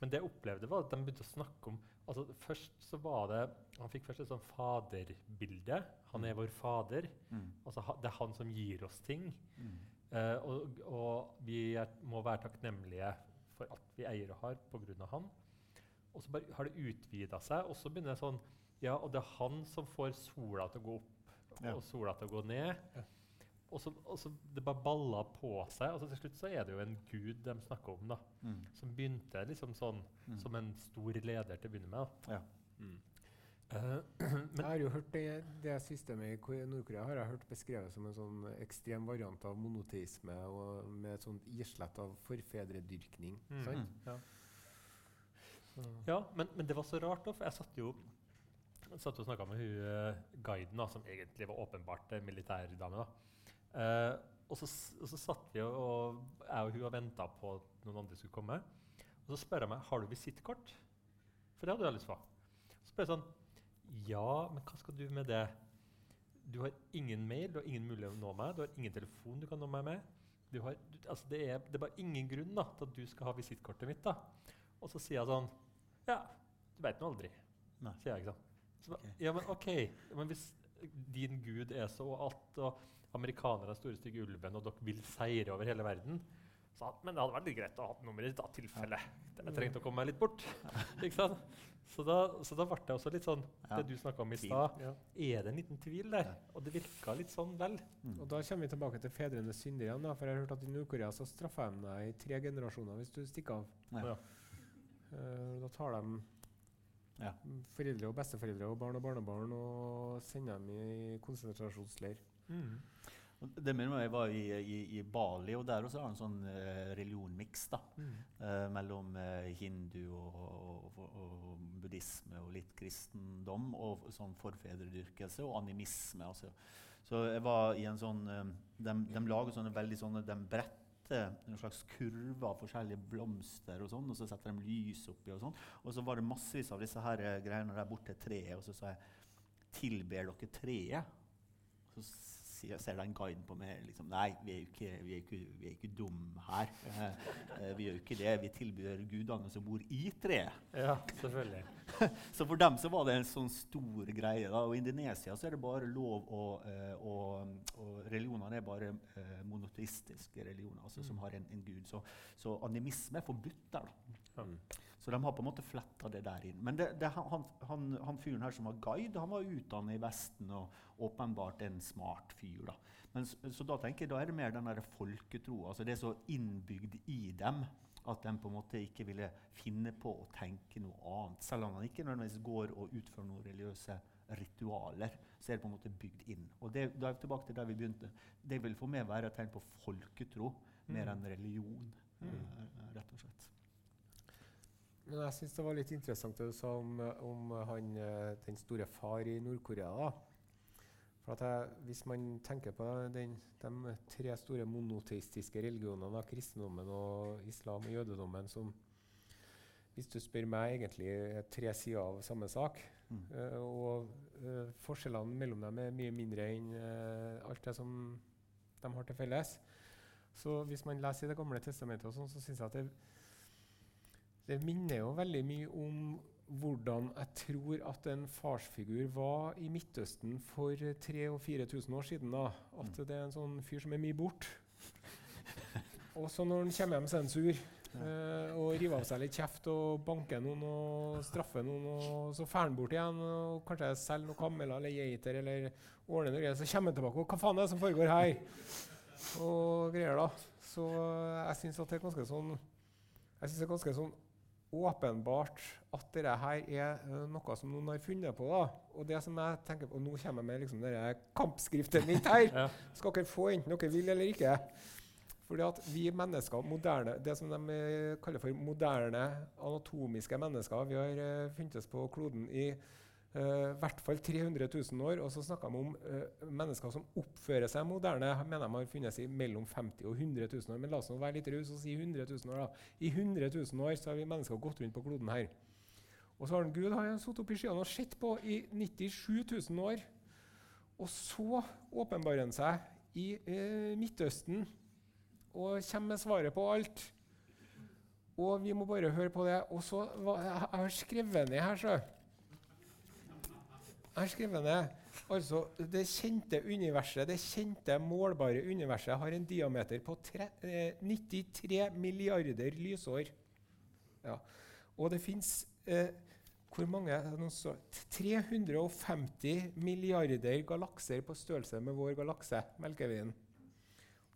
Men det jeg opplevde, var at de begynte å snakke om altså Først så var det Han fikk først et sånn faderbilde. Han er vår fader. Mm. Altså, det er han som gir oss ting. Mm. Uh, og, og vi er, må være takknemlige for at vi eier og har pga. han. Og så bare har det utvida seg. Og så begynner det sånn Ja, og det er han som får sola til å gå opp Ja. og sola til å gå ned. Ja. Og så, og så det bare balla på seg. Og så til slutt så er det jo en gud de snakker om, da. Mm. Som begynte liksom sånn Mm. som en stor leder til å begynne med. Da. Ja. Eh, Jeg har jo hørt det, det systemet i Ko- Nord-Korea har jeg hørt beskrevet som en sånn ekstrem variant av monoteisme og med et sånt islett av forfedredyrkning. Mm. sant? Mm. Ja. Ja, men, men det var så rart, da, for jeg satt jo jeg satt og snakka med hun eh, guiden, da, som egentlig var åpenbart en militærdame. da. Eh, og, så, og så satt vi og, og jeg og hun og venta på at noen andre skulle komme. Og så spør jeg meg har du visittkort. For det hadde jeg lyst på. Så spør jeg sånn Ja, men hva skal du med det? Du har ingen mail, du har ingen mulighet til å nå meg, du har ingen telefon du kan nå meg med. Du har, du, altså det, er, det er bare ingen grunn da, til at du skal ha visittkortet mitt. da. Og så sier jeg sånn Ja, du veit nå aldri. Nei. Sier jeg ikke sant. Så, okay. Ja, men OK. Men hvis din gud er så alt, og amerikanere er store stygge ulven, og dere vil seire over hele verden så, Men det hadde vært litt greit å ha nummeret ditt, da, tilfelle jeg trengte å komme meg litt bort. ikke sant? Så da, så da ble det også litt sånn Ja. Det du snakka om i stad. Ja. Er det en liten tvil der? Og det virka litt sånn vel. Mm. Og Da kommer vi tilbake til fedrenes synder igjen. Da, for jeg har hørt at I Nord-Korea så straffer de deg i tre generasjoner hvis du stikker av. Ja. Eh, da tar de Ja. foreldre og besteforeldre og barn og barnebarn og sender dem i konsentrasjonsleir. Mm. Det minner meg, Jeg var i, i, i Bali, og der også har en sånn uh, religionmiks. Mm. uh, mellom uh, hindu og, og, og, buddhisme og litt kristendom. Og sånn forfedredyrkelse og animisme. Altså. Så jeg var i en sånn eh, De, de lager sånne veldig sånne De bretter en slags kurve av forskjellige blomster, og sånn, og så setter de lys oppi. Og sånn. Og så var det massevis av disse her greiene der borte treet, og så sa jeg Tilber dere treet? Så ser den guiden på meg liksom Nei, vi er jo ikke, vi er ikke, vi er ikke dum her. Eh, eh, vi gjør jo ikke det. Vi tilbyr gudene som bor i treet. Ja, selvfølgelig. Så for dem så var det en sånn stor greie. da, og I Indonesia så er det bare lov å eh, og, og religionene er bare eh, monoteistiske religioner, altså som har en, en gud. Så, så animisme er forbudt der. da. Mm. Så de har på en måte fletta det der inn. Men det, det, han, han, han fyren her som var guide, han var utdannet i Vesten og åpenbart en smart fyr. da. Men, så da tenker jeg da er det mer den der folketroa. Altså det er så innbygd i dem at de på en måte ikke ville finne på å tenke noe annet. Selv om han ikke nødvendigvis går og utfører noen religiøse ritualer, så er det på en måte bygd inn. Og det, da er vi tilbake til der vi begynte. Det vil for meg være et tegn på folketro mer enn religion, mm. rett og slett. Men jeg syns det var litt interessant det du sa om, om han, eh, den store far i Nord-Korea. For at jeg, Hvis man tenker på den, de tre store monoteistiske religionene, kristendommen, og islam og jødedommen, som hvis du spør meg, egentlig er tre sider av samme sak. Mm. Uh, og uh, forskjellene mellom dem er mye mindre enn uh, alt det som de har til felles. Så hvis man leser i Det gamle testamentet, og sånn, så syns jeg at det, det minner jo veldig mye om hvordan jeg tror at en farsfigur var i Midtøsten for 3000 og 4000 år siden. da. At Mm. det er en sånn fyr som er mye borte. Og så når han kommer hjem, sensur eh, og river av seg litt kjeft og banker noen og straffer noen. Og så drar han bort igjen og kanskje selger noen kameler eller geiter eller ordner noe greier. Så kommer han tilbake og hva faen er det som foregår her? Og greier da. Så eh, jeg syns det er ganske sånn jeg synes det er ganske sånn åpenbart at dette her er eh, noe som noen har funnet på. da. Og det som jeg tenker på, og Nå kommer jeg med liksom dette kampskriften mitt her. Ja. Skal dere få enten dere vil eller ikke. Fordi at vi mennesker, moderne, det som de eh, kaller for moderne anatomiske mennesker Vi har uh, funtes på kloden i i hvert fall 300 000 år. Og så snakker de om uh, mennesker som oppfører seg moderne. Mener de har funnes i mellom 50 og 100 000 år. Men la oss nå være litt rause og si 100 000 år. da. I 100 000 år så har vi mennesker gått rundt på kloden her. Og så har den Gud har sittet oppe i skyene og sett på i 97 000 år. Og så åpenbarer han seg i uh, Midtøsten og kommer med svaret på alt. Og vi må bare høre på det. Og så jeg har skrevet ned her, så. Jeg har skrevet ned Altså, det kjente universet, det kjente målbare universet, har en diameter på tre, eh, 93 milliarder lysår. Ja. Og det fins eh, hvor mange? er det noen så- 350 milliarder galakser på størrelse med vår galakse, Melkeveien.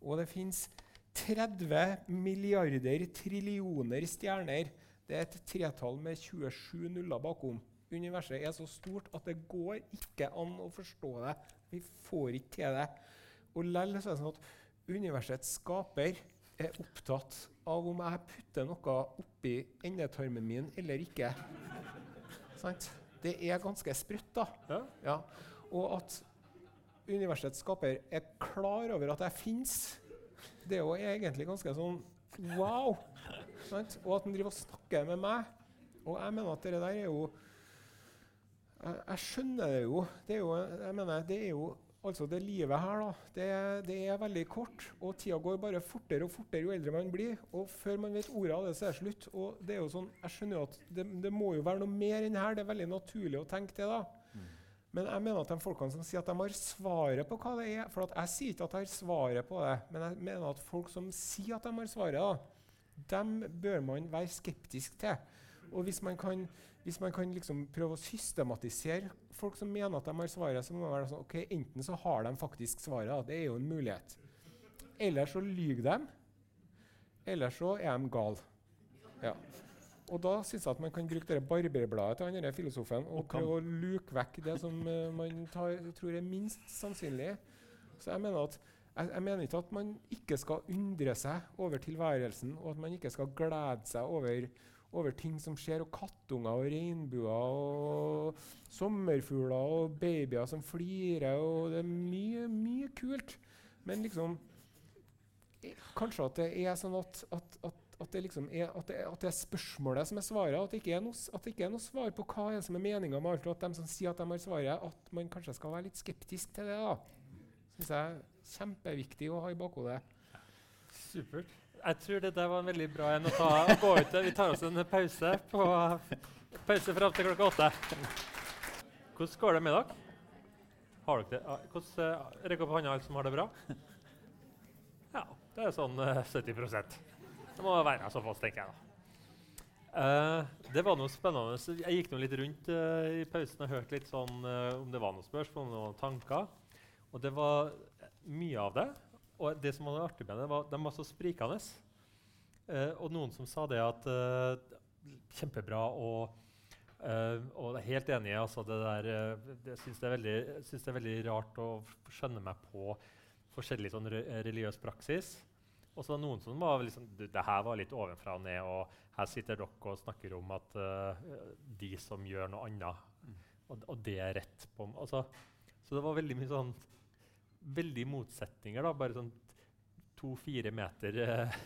Og det fins 30 milliarder trillioner stjerner. Det er et tretall med 27 nuller bakom. Universet er så stort at det går ikke an å forstå det. Vi får ikke til det. Og likevel er det sånn at universets skaper er opptatt av om jeg putter noe oppi endetarmen min eller ikke. Sant? Det er ganske sprøtt, da. Ja. Ja. Og at universets skaper er klar over at jeg fins, det er jo egentlig ganske sånn wow. Sant? Og at han driver og snakker med meg. Og jeg mener at det der er jo Jeg, jeg skjønner det jo. Det er jo, jeg mener, det er jo Altså, det livet her, da, det, det er veldig kort. Og tida går bare fortere og fortere jo eldre man blir. Og før man vet ordet av det, så er det slutt. Og det er jo sånn, jeg skjønner jo at det, det må jo være noe mer enn her. Det er veldig naturlig å tenke det, da. Men jeg mener at de folkene som sier at de har svaret på hva det er For at jeg sier ikke at jeg har svaret på det, men jeg mener at folk som sier at de har svaret, da, dem bør man være skeptisk til. Og hvis man kan, hvis man kan liksom prøve å systematisere folk som mener at de har svaret, så må man være sånn ok, enten så har de faktisk svaret, det er jo en mulighet. Eller så lyver de. Eller så er de gale. Ja. Og da syns jeg at man kan bruke det barberbladet til han denne filosofen og Og prøve å luke vekk det som uh, man tar, tror er minst sannsynlig. Så jeg mener at jeg, jeg mener ikke at man ikke skal undre seg over tilværelsen, og at man ikke skal glede seg over, over ting som skjer, og kattunger og regnbuer og sommerfugler og babyer som flirer, og det er mye, mye kult. Men liksom Kanskje at det er sånn at, at, at, at det liksom er, det, det er spørsmålet som er svaret, at det ikke er noe, ikke svar på hva er som er meninga med alt, og at de som sier at de har svaret, at man kanskje skal være litt skeptisk til det. da. Syns jeg er kjempeviktig å ha i bakhodet. Supert. Jeg tror det der var en veldig bra en å ta og gå ut til. Vi tar oss en pause på pause fram til klokka åtte. Hvordan går det med dere? Har dere det? Ah, Hvordan, eh, Rekk opp hånda alle som har det bra. Ja, det er sånn eh, 70% Det må være såpass, tenker jeg. da. Uh, det var noe spennende. Jeg gikk noe litt rundt uh, i pausen og hørte litt sånn eh, om det var noen spørsmål, om noen tanker. Og det var mye av det. Og det som var artig med det, var de var så sprikende. Eh, og noen som sa det at eh, Kjempebra og eh, og helt enig. altså det der, eh, Jeg syns det, det er veldig rart å skjønne meg på forskjellig sånn re religiøs praksis. Og så var noen som var liksom, det her var litt ovenfra og ned, og her sitter dere og snakker om at eh, de som gjør noe annet, og, og det er rett på altså, Så det var veldig mye sånn Veldig motsetninger, da. Bare sånn to-fire meter eh,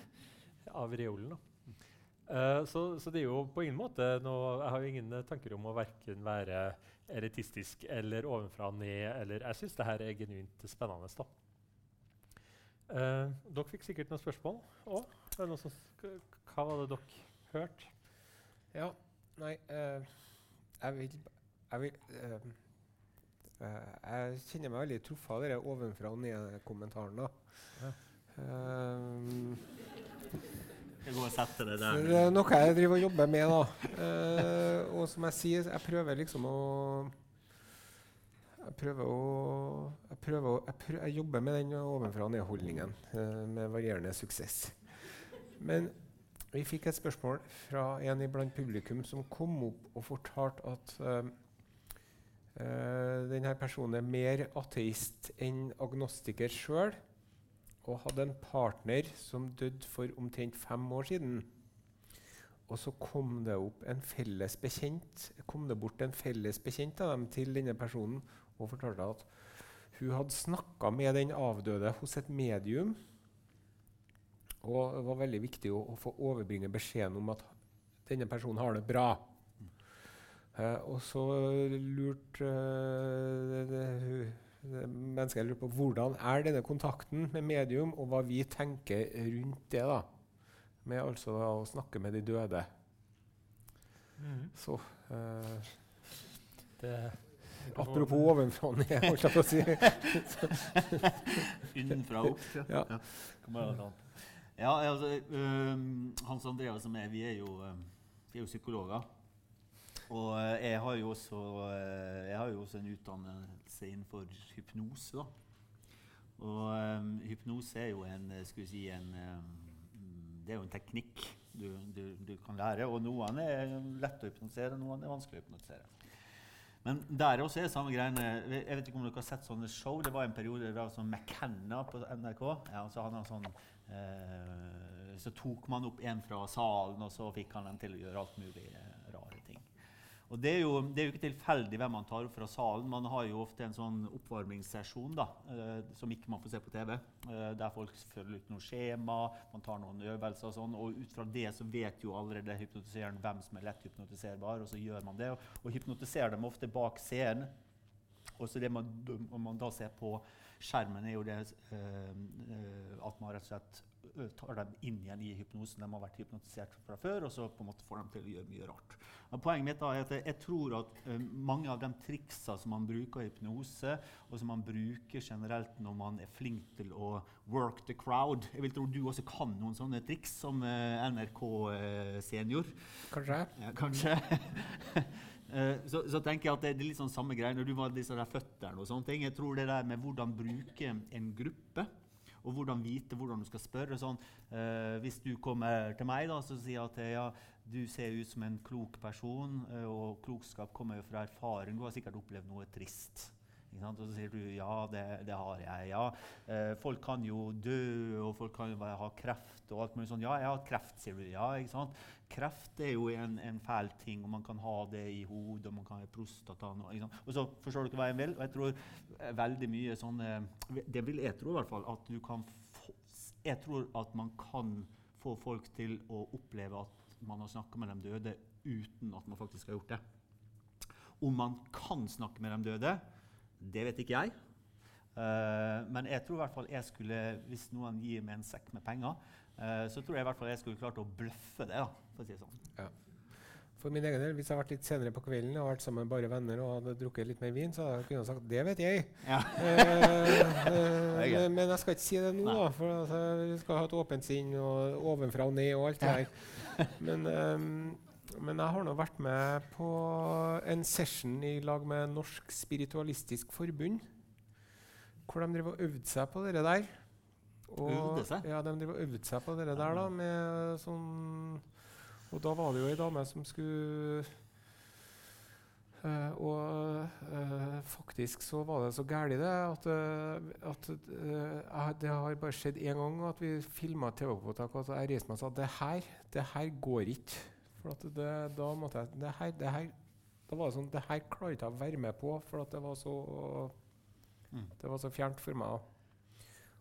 av reolen. Eh, så, så det er jo på ingen måte noe Jeg har jo ingen tanker om å verken være elitistisk eller ovenfra og ned. eller Jeg syns det her er genuint spennende. da. Uh, dere fikk sikkert noen spørsmål òg. Hva var det dere hørte? Ja, nei uh, Jeg vil, jeg, vil jeg kjenner meg veldig truffet av denne ovenfra og ned-kommentaren. da. Ja. Eh, Jeg går og setter det der. det er noe jeg driver og jobber med. da. Uh, og som jeg sier, jeg prøver liksom å jeg prøver å Jeg, prøver å, jeg, prøver, jeg jobber med den ovenfra og ned-holdningen eh, med varierende suksess. Men vi fikk et spørsmål fra en iblant publikum som kom opp og fortalte at uh, denne personen er mer ateist enn agnostiker sjøl, og hadde en partner som døde for omtrent fem år siden. Og så kom det opp en felles bekjent kom det bort en felles bekjent av dem til denne personen og fortalte at hun hadde snakka med den avdøde hos et medium. Og det var veldig viktig å, å få overbringe beskjeden om at denne personen har det bra. Eh, og så lurte eh, det, mennesket lurte på hvordan er denne kontakten med medium, og hva vi tenker rundt det. da. Med altså da, å snakke med de døde. Så eh, Det, Apropos ovenfra og ned, holdt jeg på å si. Unnenfra og opp. Ja. ja. ja. Ja, altså, um, Hans Andreas og jeg, vi er jo, vi er jo psykologer. Og øh, jeg har jo også, jeg har jo også en utdannelse innenfor hypnose. da. Og um, hypnose er jo en, skal vi si, en, um, det er jo en teknikk du, du, du kan lære. Og noen er lett å hypnotisere, noen er vanskelig å hypnotisere. Men der også er samme greiene. Jeg vet ikke om dere har sett sånne show. Det var en periode det var sånn McKenna på NRK. Ja, så, sånn, eh, så tok man opp en fra salen, og så fikk han den til å gjøre alt mulig eh. Og det er, jo, det er jo ikke tilfeldig hvem man tar opp fra salen. Man har jo ofte en sånn oppvarmingssesjon da, eh, som ikke man får se på TV. eh, der folk følger ut noen skjema, man tar noen øvelser og sånn. Og ut fra det så vet jo allerede hypnotiseren hvem som er lett hypnotiserbar, og så gjør man det. Og, hypnotiserer dem ofte bak scenen. Og så det man, man da ser på skjermen, er jo det eh, at man rett og slett tar dem inn igjen i hypnosen. De har vært hypnotisert fra før, og så på en måte får de til å gjøre mye rart. Og poenget mitt er at jeg, tror at eh, mange av de triksa som man bruker i hypnose, og som man bruker generelt når man er flink til å work the crowd Jeg vil tro du også kan noen sånne triks som eh, NRK-senior. Kanskje? Ja, kanskje. Eh, så, så tenker jeg at det er litt sånn samme greie når du var disse der føttene og sånne ting. Jeg tror det der med hvordan bruke en gruppe, og hvordan vite hvordan du skal spørre sånn eh, Hvis du kommer til meg da, så sier jeg at ja, du ser ut som en klok person, eh, og klokskap kommer jo fra erfaring. Du har sikkert opplevd noe trist? Og så sier du ja, det, det har jeg. Ja, eh, folk kan jo dø, og folk kan jo bare ha kreft og alt mulig sånn. Ja, jeg har kreft, sier du. Ja, ikke sant? Kreft er jo en, en fæl ting, og man kan ha det i hodet, og man kan ha prostata og, og så forstår dere hva jeg vil? Og jeg tror eh, veldig mye sånn Det vil jeg tro, i hvert fall. At du kan få, jeg tror at man kan få folk til å oppleve at man har snakka med de døde uten at man faktisk har gjort det. Om man kan snakke med de døde, det vet ikke jeg. Uh, men jeg tror i hvert fall jeg skulle, hvis noen gir meg en sekk med penger, uh, så tror jeg i hvert fall jeg skulle klart å bløffe det. da, for å si det sånn. For min egen del, Hvis jeg hadde vært litt senere på kvelden og vært sammen med bare venner og hadde drukket litt mer vin, så hadde jeg kunnet sagt det vet jeg. Ja. uh, eh, Det men, men jeg skal ikke si det nå, Nei. da, for altså, vi skal ha et åpent sinn og ovenfra og ned og alt det der. Men, ehm, men jeg har nå vært med på en session i lag med Norsk Spiritualistisk Forbund, hvor de driver og øvde seg på det der. Og, Øvde seg? Ja, de driver og øvde seg på det der da, med sånn Og da var det jo ei dame som skulle Uh, og uh, faktisk så var det så gæli det at, uh, at det har bare skjedd én gang at vi filma TV-opptak, og så jeg reiste meg og sa det her, det her går ikke. For at det, da måtte jeg det her, det her, Da var det sånn Det her klarte ikke jeg å være med på, for at det var så Mm. Det var så fjernt for meg.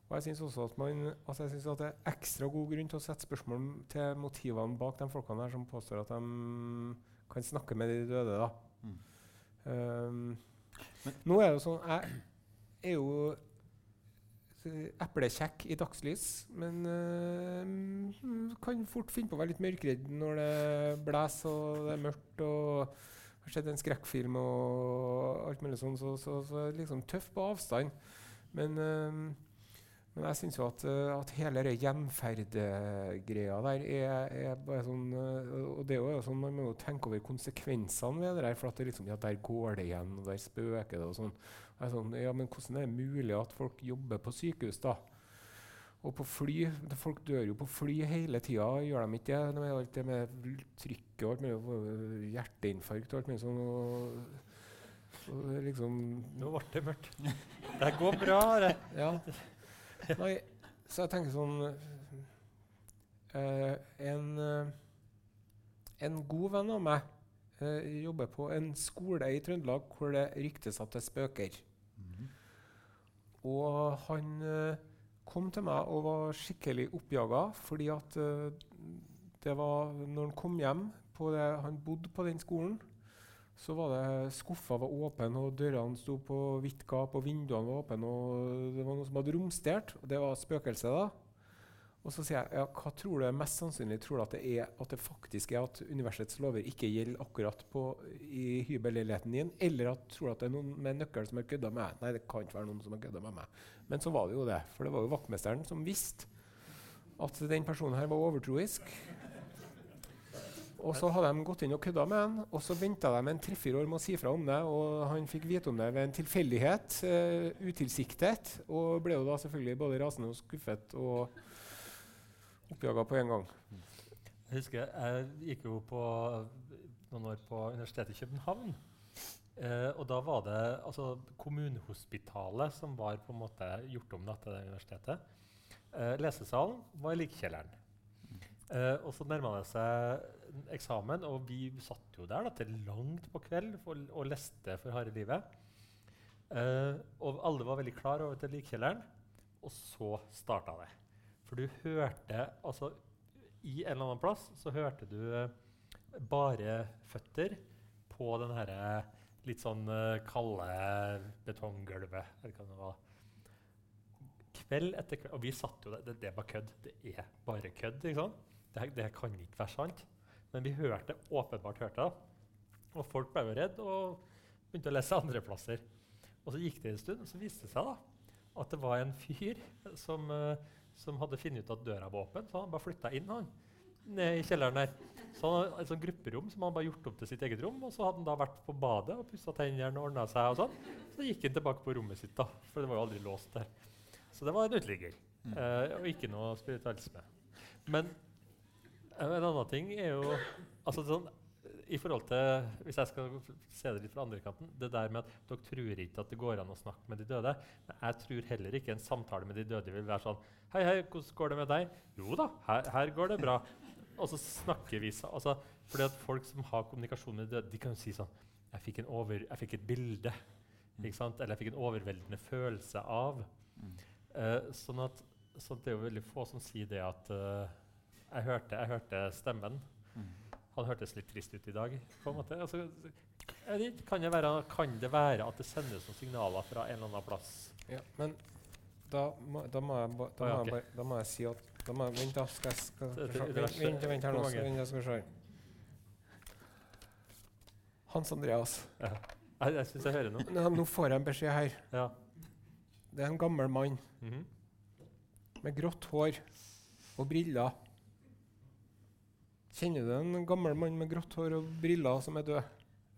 Og jeg syns også at man altså jeg synes at det er ekstra god grunn til å sette spørsmål til motivene bak de folkene her som påstår at de kan snakke med de døde. da. Mm. Um, nå er det jo sånn Jeg er jo eplekjekk i dagslys, men mm, kan fort finne på å være litt mørkredd når det blåser og det er mørkt. og har sett en skrekkfilm og alt mulig sånn, så, så, så liksom tøff på avstand. Men, uh, men jeg syns jo at, eh, at hele den hjemferdgreia der er, er bare sånn Og det er jo sånn man må jo tenke over konsekvensene ved det der. For at det liksom, ja, der går det igjen, og der spøker det og sånn. Jeg er sånn, ja, men hvordan er det mulig at folk jobber på sykehus, da? Og på fly Folk dør jo på fly hele tida, gjør de ikke det? Alt det med trykket og alt mulig, hjerteinfarkt og alt mulig sånn. Og, og liksom Nå ble det mørkt. Det går bra. Det. Ja. Nei, så jeg tenker sånn eh, en, eh, en god venn av meg eh, jobber på en skole i Trøndelag hvor det ryktes at det spøker. Og han eh, kom til meg og var skikkelig oppjaga fordi at eh, det var Når han kom hjem på det, Han bodde på den skolen. Så var det skuffa var åpen, og dørene sto på vidt gap, og vinduene var åpne, og det var noe som hadde romstert. Og det var spøkelset, da. Og så sier jeg ja, hva tror du er mest sannsynlig? Tror du at det, er, at det faktisk er at universets lover ikke gjelder akkurat på, i hybelleiligheten din? Eller at, tror du at det er noen med nøkkel som har kødda med deg? Nei, det kan ikke være noen som har kødda med meg. Men så var det jo det. For det var jo vaktmesteren som visste at den personen her var overtroisk. Og så hadde de gått inn og kødda med han, og så venta de en tre-fire år med å si fra om det, og han fikk vite om det ved en tilfeldighet, uh, utilsiktet, og ble jo da selvfølgelig både rasende og skuffet og oppjaga på en gang. Jeg husker jeg gikk jo på noen år på Universitetet i København. Eh, og da var det altså, Kommunehospitalet som var på en måte gjort om til det universitetet. Eh, lesesalen var i likkjelleren. Eh, og så nærma det seg eksamen, og vi satt jo der da, til langt på kveld for, og leste for harde livet. Eh, og alle var veldig klar over til likkjelleren, og så starta det. For du hørte altså I en eller annen plass så hørte du eh, bare føtter på den herre litt sånn eh, kalde betonggulvet. Eller hva det var. Kveld etter kveld Og vi satt jo der. Det, det var kødd. Det er bare kødd. ikke sant? Det, det kan ikke være sant. Men vi hørte åpenbart hørte det. Og folk ble jo redde og begynte å lese andreplasser. Og så gikk det en stund, og så viste det seg da at det var en fyr som, eh, som hadde funnet ut at døra var åpen. Så han bare flytta inn han, ned i kjelleren der. Så han hadde et sånt grupperom som han bare gjort opp til sitt eget rom. Og så hadde han da vært på badet og pussa tennene og ordna seg. og sånn. Så gikk han tilbake på rommet sitt, da, for det var jo aldri låst der. Så det var en uteligger. Eh, og ikke noe spiritualisme. Men eh, en annen ting er jo altså sånn, i forhold til, Hvis jeg skal se det litt fra andre kanten Det der med at dere tror ikke at det går an å snakke med de døde. Men jeg tror heller ikke en samtale med de døde vil være sånn Hei, hei, hvordan går det med deg? Jo da, her, her går det bra. Og så snakker vi så, altså, fordi at Folk som har kommunikasjon med de døde, de kan jo si sånn Jeg fikk, en over, jeg fikk et bilde. Ikke sant? Eller jeg fikk en overveldende følelse av. Mm. Uh, sånn at, så det er jo veldig få som sier det at uh, jeg, hørte, jeg hørte stemmen. Mm. Han hørtes litt trist ut i dag. på en måte. Altså, vet kan, det være, kan det være at det sendes noen signaler fra en eller annen plass? Ja, men da må, da må, jeg, ba, da må, jeg, bare- da må jeg si at da må jeg, Vent, da. Skal jeg, skal, Det- det- vent, vent, her nå. Vent, jeg skal se. Hans Andreas. Ja. Jeg, jeg syns jeg hører noe. Nå, nå får jeg en beskjed her. Ja. Det er en gammel mann Mhm. med grått hår og briller. Kjenner du en gammel mann med grått hår og briller som er død?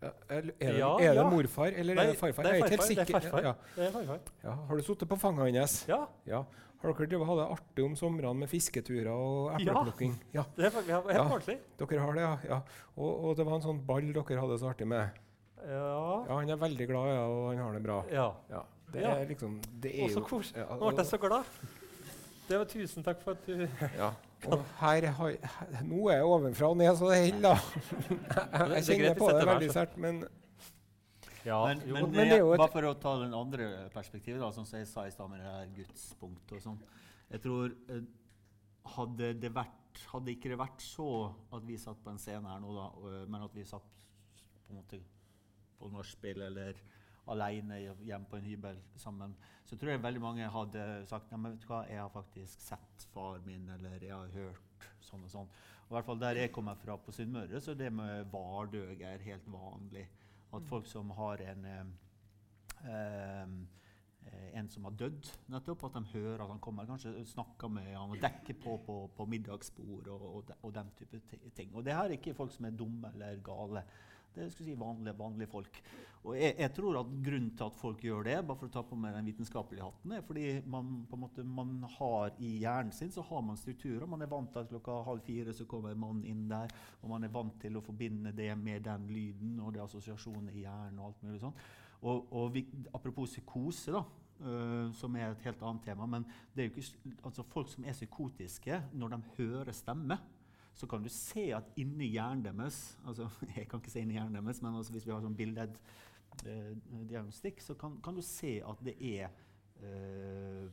Er, er, det, Ja, er det ja. morfar eller Nei, er det farfar? det er Jeg ikke helt farfar, det er sikker. farfar. Ja, Det er farfar. ja. Har du sittet på fanget hans? Ja, Ja. Har dere drevet hatt det artig om somrene med fisketurer og epleplukking? Ja. det er ja, helt ordentlig. Dere har det, ja. ja. Og, og det var en sånn ball dere hadde så artig med. Ja. Ja, Han er veldig glad, ja, og han har det bra. ja. Ja. Det er liksom Det er Å, så jo. Nå ble jeg så glad. Det var Tusen takk for at du Ja. Og her, her Nå er jeg ovenfra og ned, så det holder, da. Jeg, er kjenner på det veldig sært. sterkt, men Ja, Men, jo. men, men det er jo et- bare for å ta den andre perspektivet, da, som jeg sa i stad med det her gudspunktet og sånn. Jeg tror eh, hadde det vært Hadde ikke det vært så at vi satt på en scene her nå, da, men at vi satt på en måte på nachspiel eller alene hjemme på en hybel sammen, så tror jeg veldig mange hadde sagt Nei, men vet du hva, jeg har faktisk sett far min, eller jeg har hørt sånn og sånn. Og i hvert fall Der jeg kommer fra på Sunnmøre, så det med vardøg er helt vanlig. At folk som har en eh, eh, en som har dødd, nettopp, at de hører at han kommer, kanskje snakker med han og dekker på på, på middagsbord og, og, de- og den type ting. Og det her er ikke folk som er dumme eller gale. Det er si, vanlige, vanlige folk. Og jeg, jeg tror at grunnen til at folk gjør det, bare for å ta på meg den vitenskapelige hatten, er fordi man, måte, man har i hjernen sin så har man strukturer. Man er vant til at klokka halv fire så kommer en inn der, og man er vant til å forbinde det med den lyden og det assosiasjonen i hjernen og alt mulig sånt. Og, og vi, apropos psykose, da, Uh, som er et helt annet tema. Men det er jo ikke, altså folk som er psykotiske, når de hører stemme, så kan du se at inni hjernen deres altså Jeg kan ikke se inni hjernen deres, men altså hvis vi har sånn bildediagnostikk, så kan, kan du se at det er eh,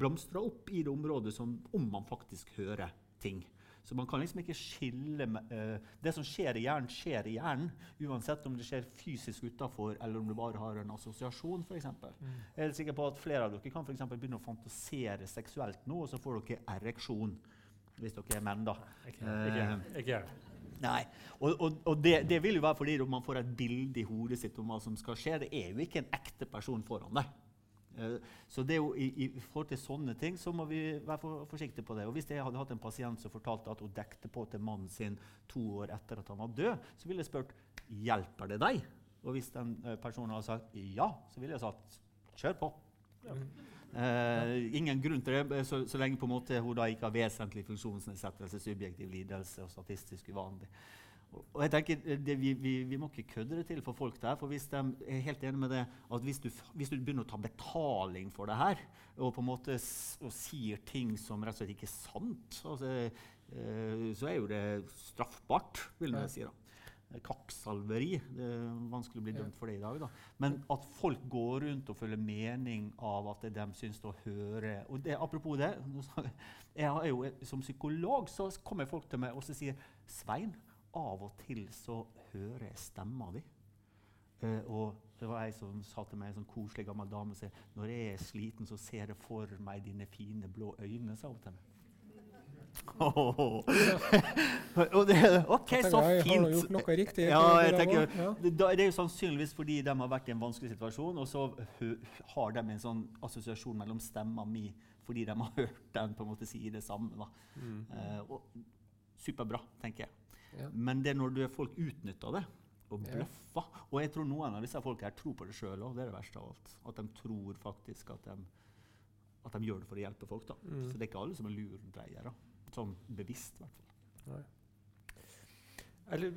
blomstra opp i det området som om man faktisk hører ting. Så man kan liksom ikke skille eh, Det som skjer i hjernen, skjer i hjernen. Uansett om det skjer fysisk utafor, eller om du bare har en assosiasjon. For eksempel. Jeg er sikker på at flere av dere kan for begynne å fantasere seksuelt nå, og så får dere ereksjon. Hvis dere er menn, da. Ikke. Ikke jeg. Nei. Og, og, og det, det vil jo være fordi man får et bilde i hodet sitt om hva som skal skje. Det er jo ikke en ekte person foran deg. Eh, Så det er jo i, i forhold til sånne ting så må vi være for, forsiktige på det. Og Hvis jeg hadde hatt en pasient som fortalte at hun dekte på til mannen sin to år etter at han var død, så ville jeg spurt hjelper det deg. Og hvis den eh, personen hadde sagt ja, så ville jeg sagt kjør på. Eh, ingen grunn til det, så, så lenge på en måte hun da ikke har vesentlig funksjonsnedsettelse, subjektiv lidelse og statistisk uvanlig. Og, og jeg tenker, eh, det, vi, vi, vi må ikke kødde det til for folk der. For hvis de er helt enig med det, at hvis du, hvis du begynner å ta betaling for det her, og på en måte og sier ting som rett og slett ikke er sant, altså, eh, så er jo det straffbart, vil jeg si. da. Kvakksalveri. Det er vanskelig å bli dømt for det i dag. da. Men at folk går rundt og føler mening av at det de syns å høre og det, Apropos det, jeg jo, som psykolog så kommer folk til meg og så sier Svein, av og til så hører jeg stemma di. Uh, og det var ei som sa til meg, en sånn koselig gammel dame som sa når jeg er sliten, så ser jeg for meg dine fine blå øyne, sa hun til meg. Det, OK, så fint. Har gjort noe riktig? Ja, jeg tenker, det, er jo sannsynligvis fordi de har vært i en vanskelig situasjon, og så har de en sånn assosiasjon mellom stemma mi fordi de har hørt den på en måte si det samme. Da. Mm. Eh, og, superbra, tenker jeg. Ja. Men det er når du er folk utnytter det og bløffer. Og jeg tror noen av disse folk her tror på det sjøl òg. Det er det verste av alt. At de tror faktisk at de, at de gjør det for å hjelpe folk. da. Mm. Så det er ikke alle som er lurendreiere. Sånn bevisst, i hvert fall.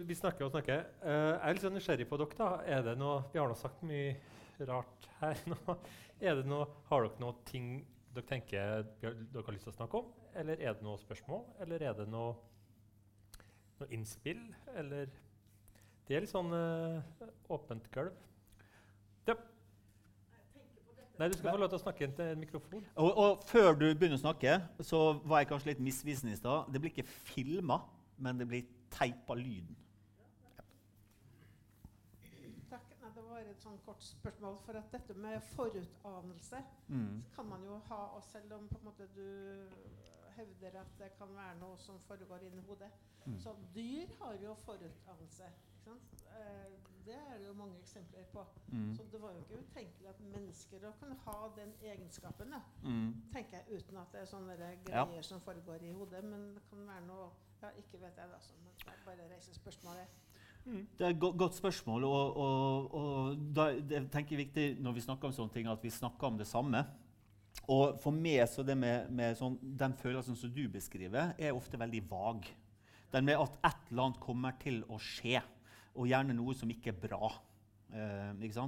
Vi snakker og snakker. Uh, jeg er litt sånn nysgjerrig på dere. da. Er det noe, Vi har nå sagt mye rart her nå. Er det noe, har dere noe ting dere tenker dere har lyst til å snakke om? Eller er det noe spørsmål? Eller er det noe, noe innspill? Eller Det er litt sånn uh, åpent gulv. Nei, du skal få lov til å snakke inn til en mikrofon. Og, og før du begynner å snakke, så var jeg kanskje litt misvisende i stad. Det blir ikke filma, men det blir teipa lyden. Takk. Nei, det var et sånn kort spørsmål. For at dette med forutanelse Mm. kan man jo ha, og selv om på en måte du hevder at det kan være noe som foregår inni hodet. Mm. Så dyr har jo forutanelse. Sant? Eh, det er det jo mange eksempler på. Mm. Så det var jo ikke utenkelig at mennesker da kunne ha den egenskapen. Da, Mm. tenker jeg, Uten at det er sånne greier Ja. som foregår i hodet. Men det kan være noe ja, Ikke vet jeg, da. Så, man bare reiser spørsmålet. Det er et go godt spørsmål. Og, og, og da, det tenker jeg viktig når vi snakker om sånne ting, at vi snakker om det samme. Og for meg så det med, med sånn, den følelsen som du beskriver, er ofte veldig vag. Den med at et eller annet kommer til å skje, og gjerne noe som ikke er bra. Eh, ikke?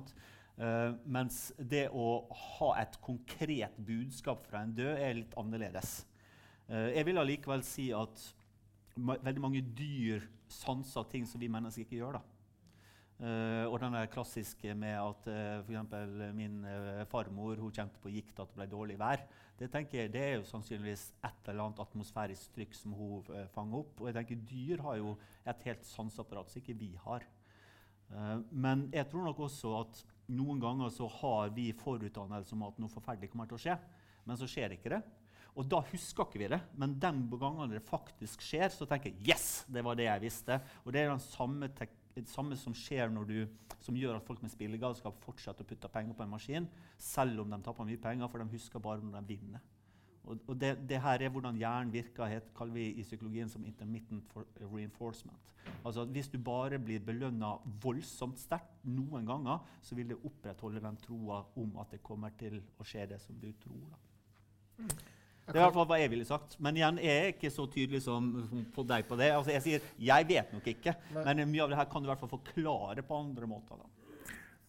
Eh, mens det å ha et konkret budskap fra en død er litt annerledes. Eh, jeg vil allikevel si at veldig mange dyr sanser ting som vi mennesker ikke gjør. da. Uh, og den klassiske med at uh, f.eks. min uh, farmor hun kjente på gikt at det ble dårlig vær. Det jeg, det er jo sannsynligvis et eller annet atmosfærisk trykk som hun uh, fanger opp. Og jeg tenker Dyr har jo et helt sanseapparat som ikke vi har. Uh, men jeg tror nok også at noen ganger så har vi forutdannelse om at noe forferdelig kommer til å skje, men så skjer ikke det. Og da husker ikke vi det, men de gangene det faktisk skjer, så tenker jeg yes, det var det jeg visste. Og det er den samme, tek det samme som skjer når du, som gjør at folk med spillegalskap fortsetter å putte penger på en maskin, selv om de taper mye penger, for de husker bare når de vinner. Og, og det, det her er hvordan hjernen virker, het, kaller vi i psykologien som intermittent for reinforcement. Altså at Hvis du bare blir belønna voldsomt sterkt noen ganger, så vil det opprettholde den troa om at det kommer til å skje det som du tror. da. Det er i hvert fall hva jeg ville sagt. Men igjen, jeg er ikke så tydelig som på deg på det. Altså, jeg sier jeg vet nok ikke, Nei. men mye av det her kan du i hvert fall forklare på andre måter. da.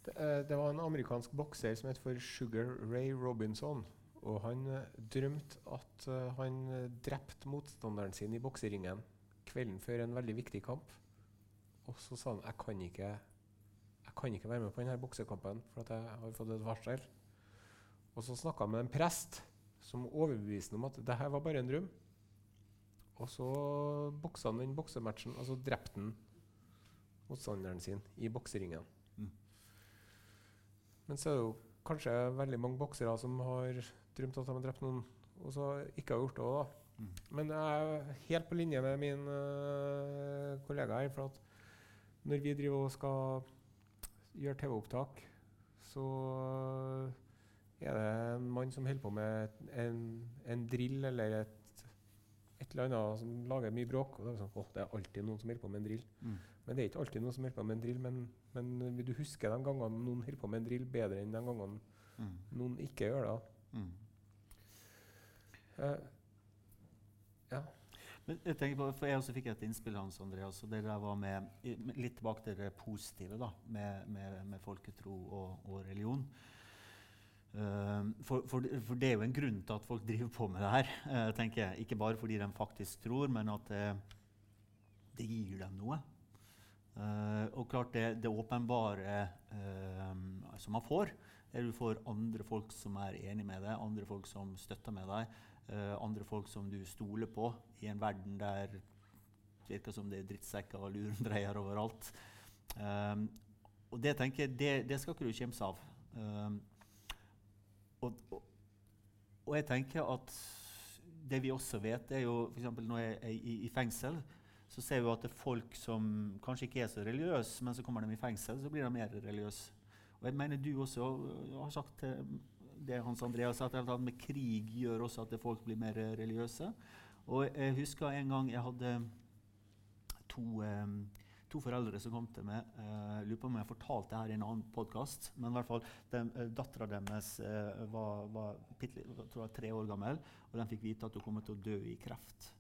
Det, eh, det var en amerikansk bokser som het for Sugar Ray Robinson. Og han eh, drømte at eh, han drepte motstanderen sin i bokseringen kvelden før en veldig viktig kamp. Og så sa han jeg kan ikke, jeg kan ikke være med på denne boksekampen, for jeg har fått et varsel. Og så snakka han med en prest som overbeviste ham om at det her var bare en drøm. Og så boksa han den boksematchen, altså så drepte han motstanderen sin i bokseringen. Mm. Men så er det jo kanskje veldig mange boksere som har drømt at de har drept noen, og så ikke har gjort det òg, da. Mm. Men jeg er helt på linje med min uh, kollega her. For at når vi driver og skal gjøre TV-opptak, så er det en mann som holder på med en, en drill eller et, et eller annet som lager mye bråk. Og det er sånn, «Åh, det er alltid noen som holder på med en drill. Mm. Men det er ikke alltid noen som holder på med en drill. Men, men vil du husker de gangene noen holder på med en drill, bedre enn de gangene Mm. noen ikke gjør det. Mm. Uh, ja. Men jeg tenker på, for jeg også fikk et innspill Hans Andreas, og det der var med litt tilbake til det positive da, med, med, med folketro og, og religion. Ehm, for, for, for det er jo en grunn til at folk driver på med det her. eh, tenker jeg. Ikke bare fordi de faktisk tror, men at det, det gir dem noe. Eh, og klart det, det åpenbare ehm, som man får, er du får andre folk som er enig med deg, andre folk som støtter med deg. eh, andre folk som du stoler på i en verden der det virker som det er drittsekker og lurendreier overalt. Um, og det tenker jeg, det, det skal ikke du kimse av. Um, og, og, og jeg tenker at det vi også vet, er jo f.eks. når jeg er i, i fengsel, så ser vi at det er folk som kanskje ikke er så religiøse, men så kommer de i fengsel, så blir de mer religiøse. Og jeg mener du også har sagt det Hans Andreas at med krig gjør også at folk blir mer religiøse. Og jeg husker en gang jeg hadde to, øh, to foreldre som kom til meg. Uh, lurer på om jeg fortalte det her i en annen podkast. Men i hvert fall, uh, dattera deres øh, var, var pittli- jeg jeg tre år gammel, og de fikk vite at hun kom til å dø i kreft.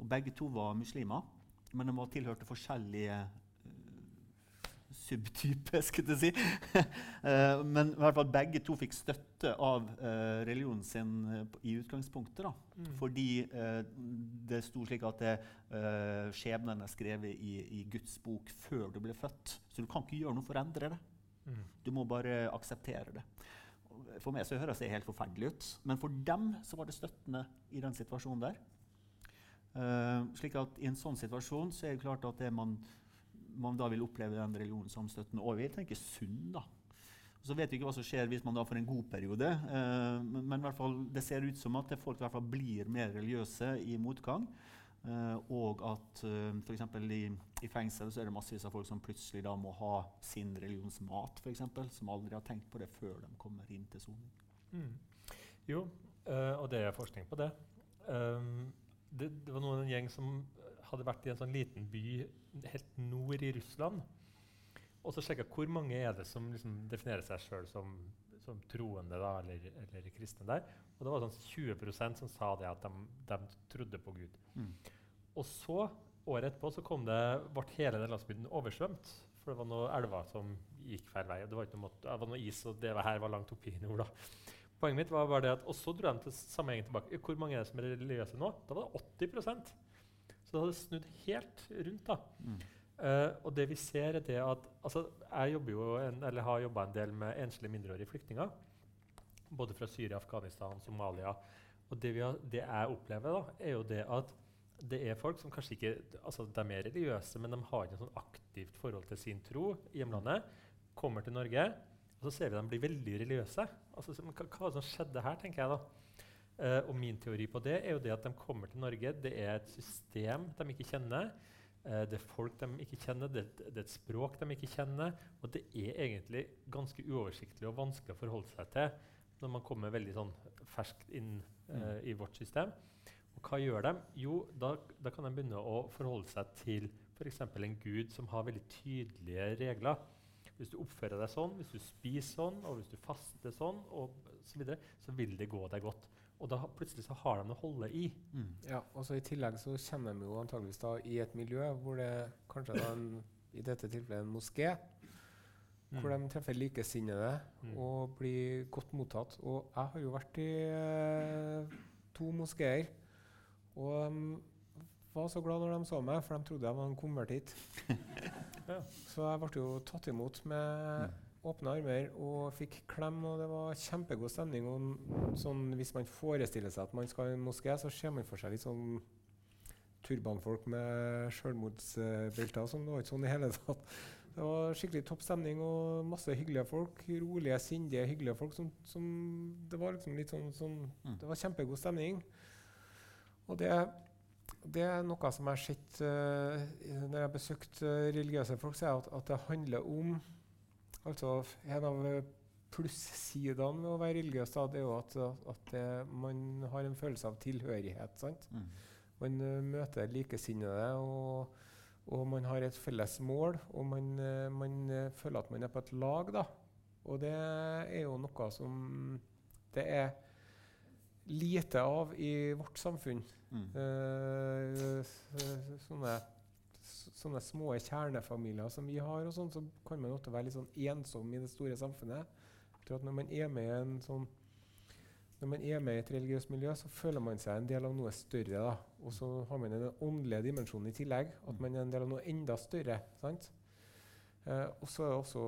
Og begge to var muslimer. men de var tilhørte forskjellige subtyper, skulle jeg si. Eh, men i hvert fall begge to fikk støtte av eh, religionen sin eh, i utgangspunktet. da. Mm. Fordi eh, det sto slik at det, eh, skjebnen er skrevet i, i Guds bok før du ble født. Så du kan ikke gjøre noe for å endre det. Mm. Du må bare akseptere det. For meg så høres det helt forferdelig ut, men for dem så var det støttende i den situasjonen der. Slik at I en sånn situasjon så er det klart at det man, man da vil oppleve den religionen som støttende. Og jeg tenker sunn, da. Så vet vi ikke hva som skjer hvis man da får en god periode. eh, men, men fall, det ser ut som at folk i hvert fall blir mer religiøse i motgang. eh, og at eh, f.eks. I, i fengsel så er det massevis av folk som plutselig da må ha sin religionsmat, eksempel, som aldri har tenkt på det før de kommer inn til soning. Mm. Jo, øh, og det er forskning på det. Um, det. Det var noen en gjeng som hadde vært i en sånn liten by helt nord i Russland. Og så sjekka hvor mange er det som liksom definerer seg sjøl som, som troende da, eller, eller kristne der. Og det var sånn 20% som sa det at de, de trodde på Gud. Mm. Og så, året etterpå, så kom det, ble hele den landsbyen oversvømt. For det var noen elver som gikk feil vei. Det var, ikke noe, måte- det var noe is, og det her var langt oppi i nord. da. Poenget mitt var bare det at, Og så dro de til samme gjengen tilbake. Hvor mange er det som er religiøse nå? Da var det 80 Så det hadde snudd helt rundt. da. Mm. Uh, og det vi ser er det at altså, Jeg jo en, eller har jobba en del med enslige mindreårige flyktninger. Både fra Syria, Afghanistan, Somalia. Og det, vi har, det jeg opplever, da, er jo det at det er folk som kanskje ikke altså De er religiøse, men de har ikke sånn aktivt forhold til sin tro i hjemlandet. Kommer til Norge, og så ser vi dem bli veldig religiøse. Altså, hva, hva som skjedde her, tenker jeg da? Eh, og min teori på det er jo det at de kommer til Norge. Det er et system de ikke kjenner. Uh, det er folk de ikke kjenner, det, det er et språk de ikke kjenner. Og det er egentlig ganske uoversiktlig og vanskelig å forholde seg til når man kommer veldig sånn ferskt inn eh, i vårt system. Og hva gjør de? Jo, da, da kan de begynne å forholde seg til f.eks. en gud som har veldig tydelige regler. Hvis du oppfører deg sånn, hvis du spiser sånn, og hvis du faster sånn, og så, videre, så vil det gå deg godt. Og da plutselig så har de noe å holde i. Mm. Ja, og så I tillegg så kommer de jo antageligvis da i et miljø hvor det kanskje er en, i dette tilfellet en moské, hvor de treffer likesinnede Mm. og blir godt mottatt. Og jeg har jo vært i eh, to moskeer, og de var så glad når de så meg, for de trodde jeg var en konvertitt. Ja. Så jeg ble jo tatt imot med åpne armer og fikk klem, og det var kjempegod stemning. Og sånn, hvis man forestiller seg at man skal i en moské, så ser man for seg litt sånn turbanfolk med selvmordsbelter. Sånn. det var ikke sånn i hele tatt. Det var skikkelig topp stemning og masse hyggelige folk. Rolige, sindige, hyggelige folk. Som, som det var liksom litt sånn, sånn Mm. Det var kjempegod stemning. Og det, det er noe som jeg har sett uh, når jeg har besøkt uh, religiøse folk, så er at, at det handler om Altså, en av eh, plussidene ved å være religiøs da, det er jo at, at det, man har en følelse av tilhørighet. sant? Mm. Man eh, møter likesinnede, og, og man har et felles mål. Og man, eh, man eh, føler at man er på et lag. da. Og det er jo noe som det er lite av i vårt samfunn. Mm. Eh, sånne, sånne små kjernefamilier som vi har, og sånn, så kan man ofte være litt sånn ensom i det store samfunnet. Jeg tror at når man er med i en sånn når man er med i et religiøst miljø, så føler man seg en del av noe større. da. Og så har man den åndelige dimensjonen i tillegg. At man er en del av noe enda større. sant? Eh, og så er det også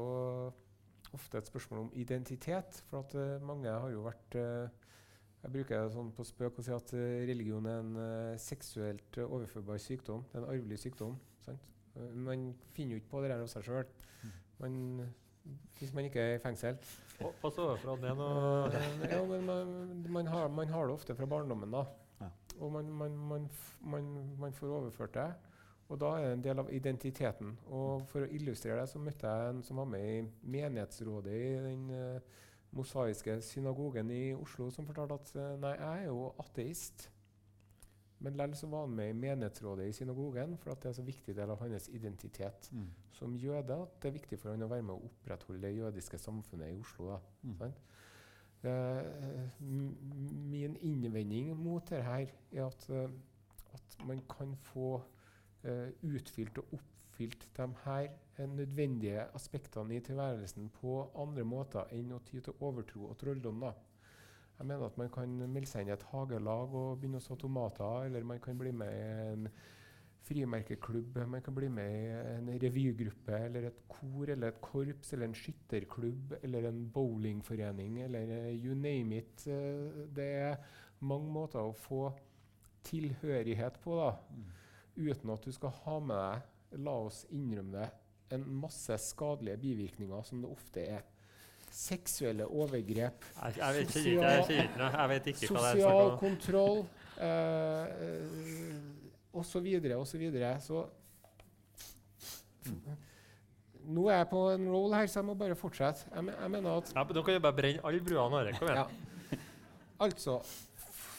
ofte et spørsmål om identitet. For at uh, mange har jo vært uh, Jeg bruker det sånn på spøk å si at uh, religion er en eh, seksuelt eh, overførbar sykdom. Det er en arvelig sykdom. Sant? Man finner jo ikke på det der av seg sjøl. Hvis man ikke er i fengsel. Oh, Pass overfor at det er noe ja, men man, man, har, man har det ofte fra barndommen, da. Ja. Og man, man, man, man, man får overført det. Og da er det en del av identiteten. Og for å illustrere det, så møtte jeg en som var med i menighetsrådet i den uh, mosaiske synagogen i Oslo, som fortalte at eh, nei, jeg er jo ateist. Men likevel så var han med i menighetsrådet i synagogen, for at det er en så viktig del av hans identitet Mm. som jøde at det er viktig for han å være med å opprettholde det jødiske samfunnet i Oslo. Da, Mm. Eh, min innvending mot det her er at, eh, at man kan få eh, utfylt og oppfylt de her eh, nødvendige aspektene i tilværelsen på andre måter enn å ty til overtro og trolldom. da. Jeg mener at Man kan melde seg inn i et hagelag og begynne å så tomater, eller man kan bli med i en frimerkeklubb, man kan bli med i en revygruppe, eller et kor, eller et korps, eller en skytterklubb, eller en bowlingforening, eller eh, you name it. Eh, det er mange måter å få tilhørighet på, da, uten at du skal ha med deg, la oss innrømme det, en masse skadelige bivirkninger, som det ofte er. Seksuelle overgrep, Jeg, jeg, vet ikke, jeg, vet, ikke jeg vet ikke hva det er sosial kontroll eh, osv. osv. Så Nå er jeg på en roll her, så jeg må bare fortsette. Jeg, me- jeg mener at Ja, Nå kan du bare brenne alle bruene. Kom igjen. ja. Altså,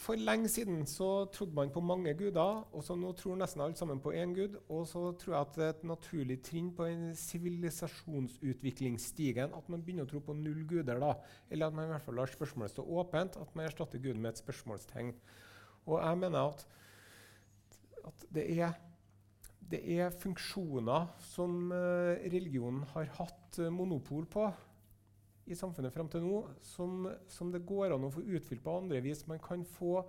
for lenge siden så trodde man på mange guder, og så nå tror nesten alle sammen på én gud. Og så tror jeg at det er et naturlig trinn på en sivilisasjonsutviklingsstigen at man begynner å tro på null guder. da. Eller at man i hvert fall lar spørsmålet stå åpent, at man erstatter guden med et spørsmålstegn. Og jeg mener at, at det, er, det er funksjoner som eh, religionen har hatt eh, monopol på i samfunnet frem til nå, som, som det går an å få utfylt på andre vis. Man kan få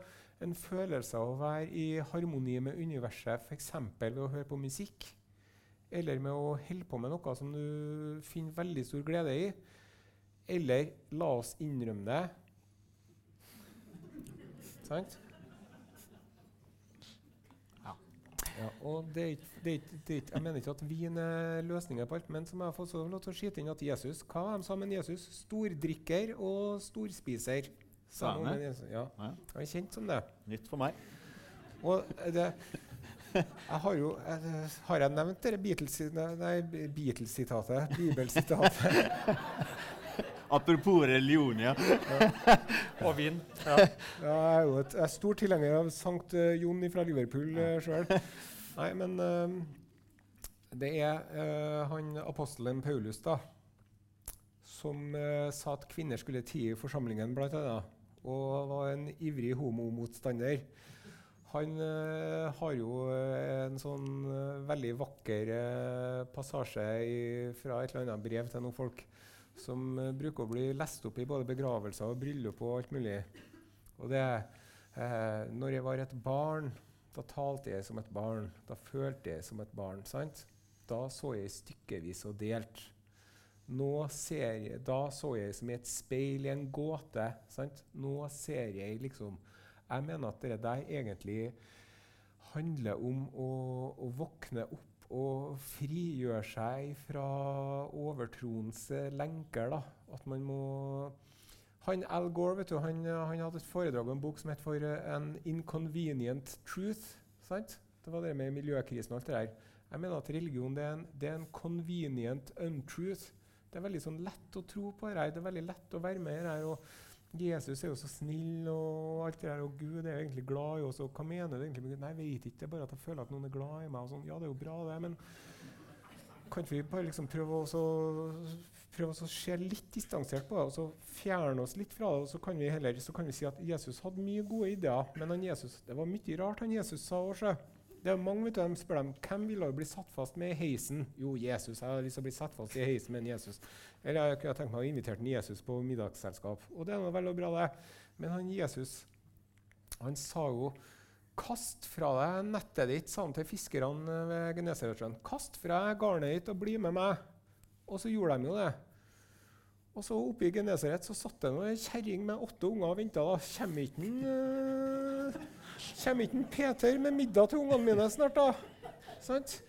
en følelse av å være i harmoni med universet, f.eks. ved å høre på musikk, eller med å holde på med noe som du finner veldig stor glede i. Eller la oss innrømme det. Sant? Ja, og det er det det jeg mener ikke at vin er løsningen på alt, men som jeg jeg fått så lov til å skyte inn at Jesus Hva de sa om Jesus? Stordrikker og storspiser. Sa han det? Ja, han er kjent som det. nytt for meg. Og det jeg har jo jeg, Har jeg nevnt dette Beatles- Beatles-sitatet? Bibelsitatet? Apropos religion, ja. Og vin. Ja. Ja, jeg er jo et, jeg er stor tilhenger av Sankt eh, Jon fra Liverpool uh, sjøl. Nei, men uh, det er uh, han apostelen Paulus da, som uh, sa at kvinner skulle tie i forsamlingen, blant annet, og var en ivrig homomotstander. Han uh, har jo eh, en sånn uh, veldig vakker uh, passasje i, fra et eller annet brev til noen folk som eh, bruker å bli lest opp i både begravelser og bryllup og alt mulig. Og det eh, Når jeg var et barn, da talte jeg som et barn. Da følte jeg som et barn. sant? Da så jeg stykkevis og delt. Nå ser jeg, Da så jeg som i et speil i en gåte. sant? Nå ser jeg liksom Jeg mener at det der egentlig handler om å, å våkne opp og frigjøre seg fra overtroens lenker. da. At man må han Al Gore vet du, han, han hadde et foredrag og en bok som het for eh, An Inconvenient Truth. sant? Det var det med miljøkrisen og alt det der. Jeg mener at religion det er, en, det er en convenient untruth. Det er veldig sånn lett å tro på det her. Det er veldig lett å være med i det her. Jesus er jo så snill, og alt det der, og Gud er egentlig glad i oss. og Hva mener du egentlig? Nei, jeg vet ikke. Det er bare at jeg føler at noen er glad i meg. og sånn. Ja, det er jo bra, det, men kan vi bare liksom prøve å prøve å se litt distansert på det, og så fjerne oss litt fra det, og så kan vi heller så kan vi si at Jesus hadde mye gode ideer, men han Jesus, det var mye rart han Jesus sa også. Det er mange vet du, de spør dem, Hvem ville bli satt fast med i heisen? Jo, Jesus. Jeg har lyst til å bli satt fast i heisen med en Jesus. Eller jeg kunne tenkt meg å invitere en Jesus på middagsselskap. Og det er noe vel og bra, det. Men han Jesus han sa jo Kast fra deg nettet ditt, sa han til fiskerne ved Genesaretsjøen. Kast fra deg garnet ditt og bli med meg. Og så gjorde de jo det. Og så oppe i Genesaret satt det ei kjerring med åtte unger og venta. Kommer ikke øh, kommer ikke en Peter med middag til ungene mine snart, da? Sant?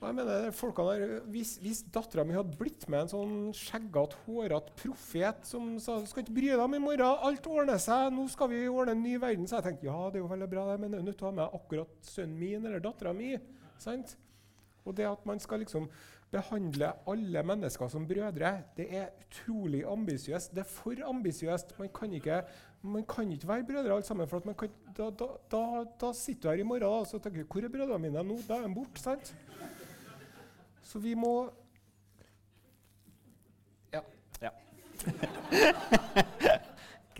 Jeg mener, der, Hvis, hvis dattera mi hadde blitt med en sånn skjeggete, hårete profet som sa du skal ikke bry deg om i morgen, alt ordner seg, nå skal vi ordne en ny verden, så jeg tenkte ja, det er jo veldig bra, det, men jeg er nødt til å ha med akkurat sønnen min eller dattera mi. Og det at man skal liksom behandle alle mennesker som brødre, det er utrolig ambisiøst. Det er for ambisiøst. Man kan ikke man kan ikke være brødre alle sammen. for at man kan, da, da, da, da sitter du her i morgen og så tenker hvor er brødrene mine nå? Da er de borte. sant? Så vi må Ja. ja.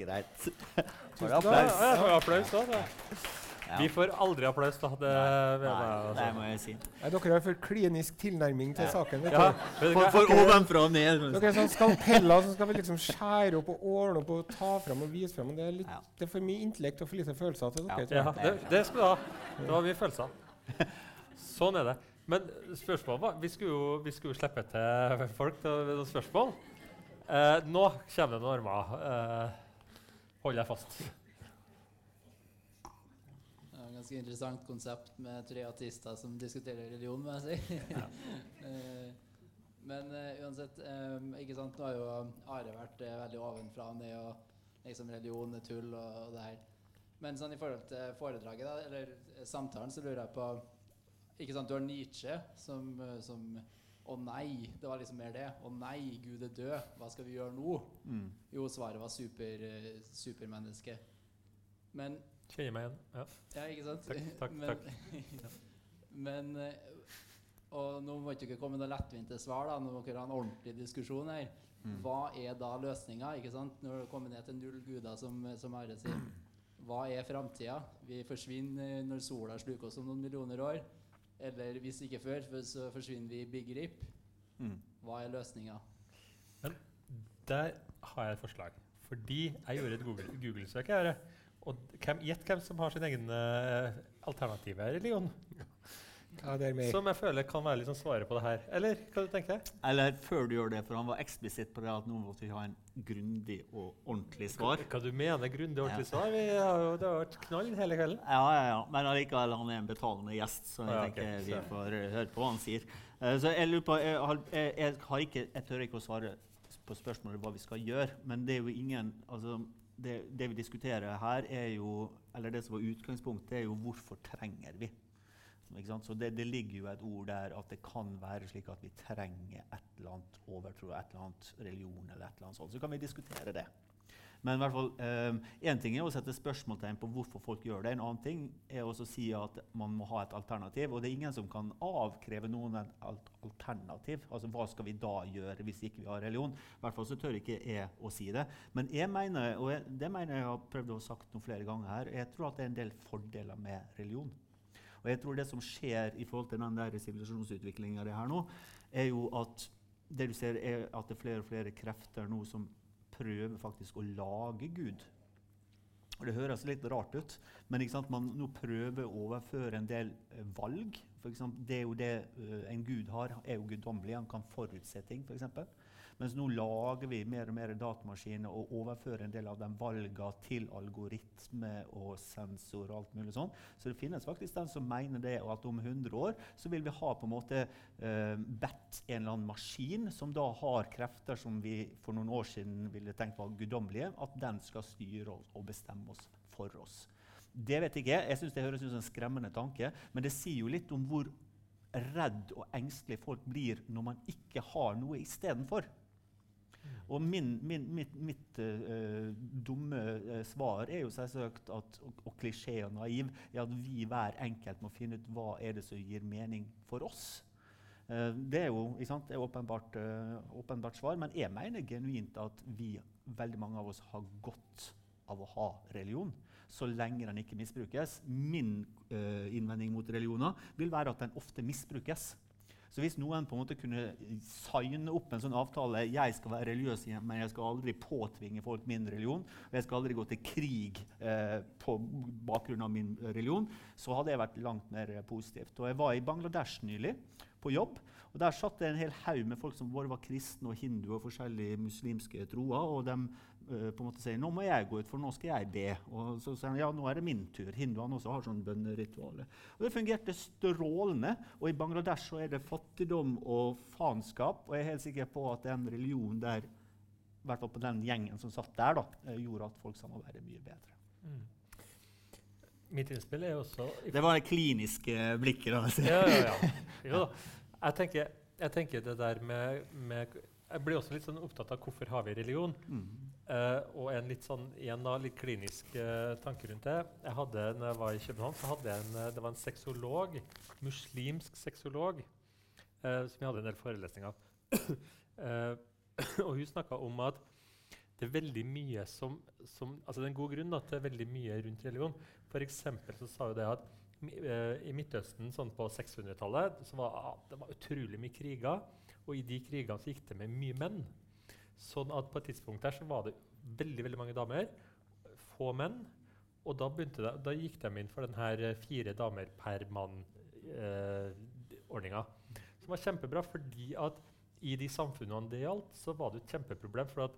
Greit. Tusen Bare takk. Ja, applaus. ja, applaus da. da. Vi får aldri applaus, da. Det, nei, jeg Nei, bare det må jeg si. Nei, dere har for klinisk tilnærming til saken. vet Ja, du. For, for ovenfra og ned. Dere er sånn skalpeller som skal vi liksom skjære opp og ordne opp og ta fram og vise frem. Det er, Ja. det er for mye intellekt og for lite følelser til dere. Ja, det, det skal du ha. Det var mye følelser. Sånn er det. Men spørsmålet var Vi skulle jo, vi skulle jo slippe til folk til noen spørsmål. Eh, nå kommer det noen armer. Eh, hold deg fast. Ganske interessant konsept med tre artister som diskuterer religion, må jeg si. Ja. Men uh, uansett, um, ikke sant, nå har jo Are vært uh, veldig ovenfra og ned og liksom religion er tull og, og det her. Men sånn i forhold til foredraget, da, eller eh, samtalen, så lurer jeg på Ikke sant, du har Nietzsche som, eh, som Å nei, det var liksom mer det. Å nei, Gud er død. Hva skal vi gjøre nå? Mm. Jo, svaret var super, eh, supermenneske. Men Kjenner meg igjen. Ja. ja, ikke sant? Takk, takk, men, men eh, Og nå må ikke dere komme med noe lettvinte svar, da, nå må dere ha en ordentlig diskusjon her. Mm. Hva er da løsninga? Når det kommer ned til null guder, som, som Are sier. Hva er framtida? Vi forsvinner når sola sluker oss om noen millioner år. Eller hvis ikke før, så forsvinner vi i big rip. Mm. Hva er løsninga? Der har jeg et forslag. Fordi jeg gjorde et Google- Google-søk. her, og Gjett hvem som har sin egen uh, alternative religion. Ja, er. Som jeg føler kan være sånn svaret på det her. Eller hva du tenker du? Eller før du gjør det, for han var eksplisitt på det at nå måtte vi ha en grundig og ordentlig svar. Hva du mener grundig og ordentlig Ja. svar? Vi har jo, det har vært knall hele kvelden. Ja, ja, ja. Men allikevel, han er en betalende gjest, så jeg Ja, tenker tenker vi får eh, høre på hva han sier. Eh, så jeg lurer på, jeg, har, jeg, jeg, har ikke, jeg tør ikke å svare på spørsmålet hva vi skal gjøre, men det er jo ingen altså, det, det vi diskuterer her, er jo Eller det som var utgangspunktet, er jo hvorfor trenger vi? Så det, det ligger jo et ord der at det kan være slik at vi trenger et eller annet overtro, et eller annet religion eller et eller annet sånt. Så kan vi diskutere det. Men i hvert fall, én ting er å sette spørsmålstegn på hvorfor folk gjør det. En annen ting er å si at man må ha et alternativ. Og det er ingen som kan avkreve noen et alt alternativ. Altså Hva skal vi da gjøre hvis ikke vi har religion? I hvert fall så tør ikke jeg å si det. Men jeg mener, og jeg, det mener jeg har prøvd å ha sagt noen flere ganger her, jeg tror at det er en del fordeler med religion. Og jeg tror det som skjer i forhold til den der sivilisasjonsutviklinga her nå, er jo at det du ser er at det er flere og flere krefter nå som prøver faktisk å lage Gud. Og Det høres litt rart ut, men sant? man nå prøver å overføre en del eh, valg. For eksempel, det er jo det eh, en gud har, er jo guddommelig. Han kan forutse ting, f.eks. Mens nå lager vi mer og mer datamaskiner og overfører en del av de valgene til algoritme og sensor og alt mulig sånn. Så det finnes faktisk den som mener det, og at om 100 år så vil vi ha på en måte eh, bedt en eller annen maskin som da har krefter som vi for noen år siden ville tenkt var guddommelige, at den skal styre oss og bestemme oss for oss. Det vet ikke jeg. Jeg synes Det høres ut som en skremmende tanke, men det sier jo litt om hvor redd og engstelig folk blir når man ikke har noe istedenfor. Og min, min, mitt, mitt uh, dumme eh, svar er jo selvsagt at, og, og klisjé og naiv er at vi hver enkelt må finne ut hva er det som gir mening for oss. Uh, det er jo sant, er åpenbart, uh, åpenbart svar, men jeg mener genuint at vi, veldig mange av oss har godt av å ha religion. Så lenge den ikke misbrukes. Min innvending mot religioner vil være at den ofte misbrukes. Så hvis noen på en måte kunne signe opp en sånn avtale jeg skal være religiøs, men jeg skal aldri påtvinge folk min religion, og jeg skal aldri gå til krig eh, på bakgrunn av min religion, så hadde jeg vært langt mer positivt. Og jeg var i Bangladesh nylig på jobb. og Der satt det en hel haug med folk som både var kristne og hinduer og forskjellige muslimske troer. og de på en måte sier nå må jeg gå ut, for nå skal jeg be. Og så sier han ja, nå er det min tur. Hinduene også har sånn bønneritualer. Og Det fungerte strålende. Og i Bangladesh så er det fattigdom og faenskap. Og jeg er helt sikker på at den religionen der, i hvert fall på den gjengen som satt der, da, eh, gjorde at folk samarbeidet mye bedre. Mm. Mitt innspill er jo også Det var det kliniske blikket. da. ja, ja, ja. Jo. Jeg tenker, jeg tenker det der med, med Jeg blir også litt sånn opptatt av hvorfor har vi religion. Mm. Eh, og en litt sånn, igjen da, litt klinisk uh, tanke rundt det. Jeg hadde, når jeg var i København, så hadde jeg en, eh, det var en sexolog, muslimsk sexolog, uh, som jeg hadde en del forelesninger av. Og hun snakka om at det er veldig mye som, som altså Det er en god grunn da, til veldig mye rundt religion. Eksempel så sa hun det at i Midtøsten sånn på 600-tallet så var ah, det var utrolig mye kriger. Og i de krigene så gikk det med mye menn. Sånn at på et tidspunkt der så var det veldig veldig mange damer, få menn. Og da, det, da gikk de inn for den her eh, fire damer per mann-ordninga. som var kjempebra, fordi at i de samfunnene det gjaldt, så var det et kjempeproblem. for at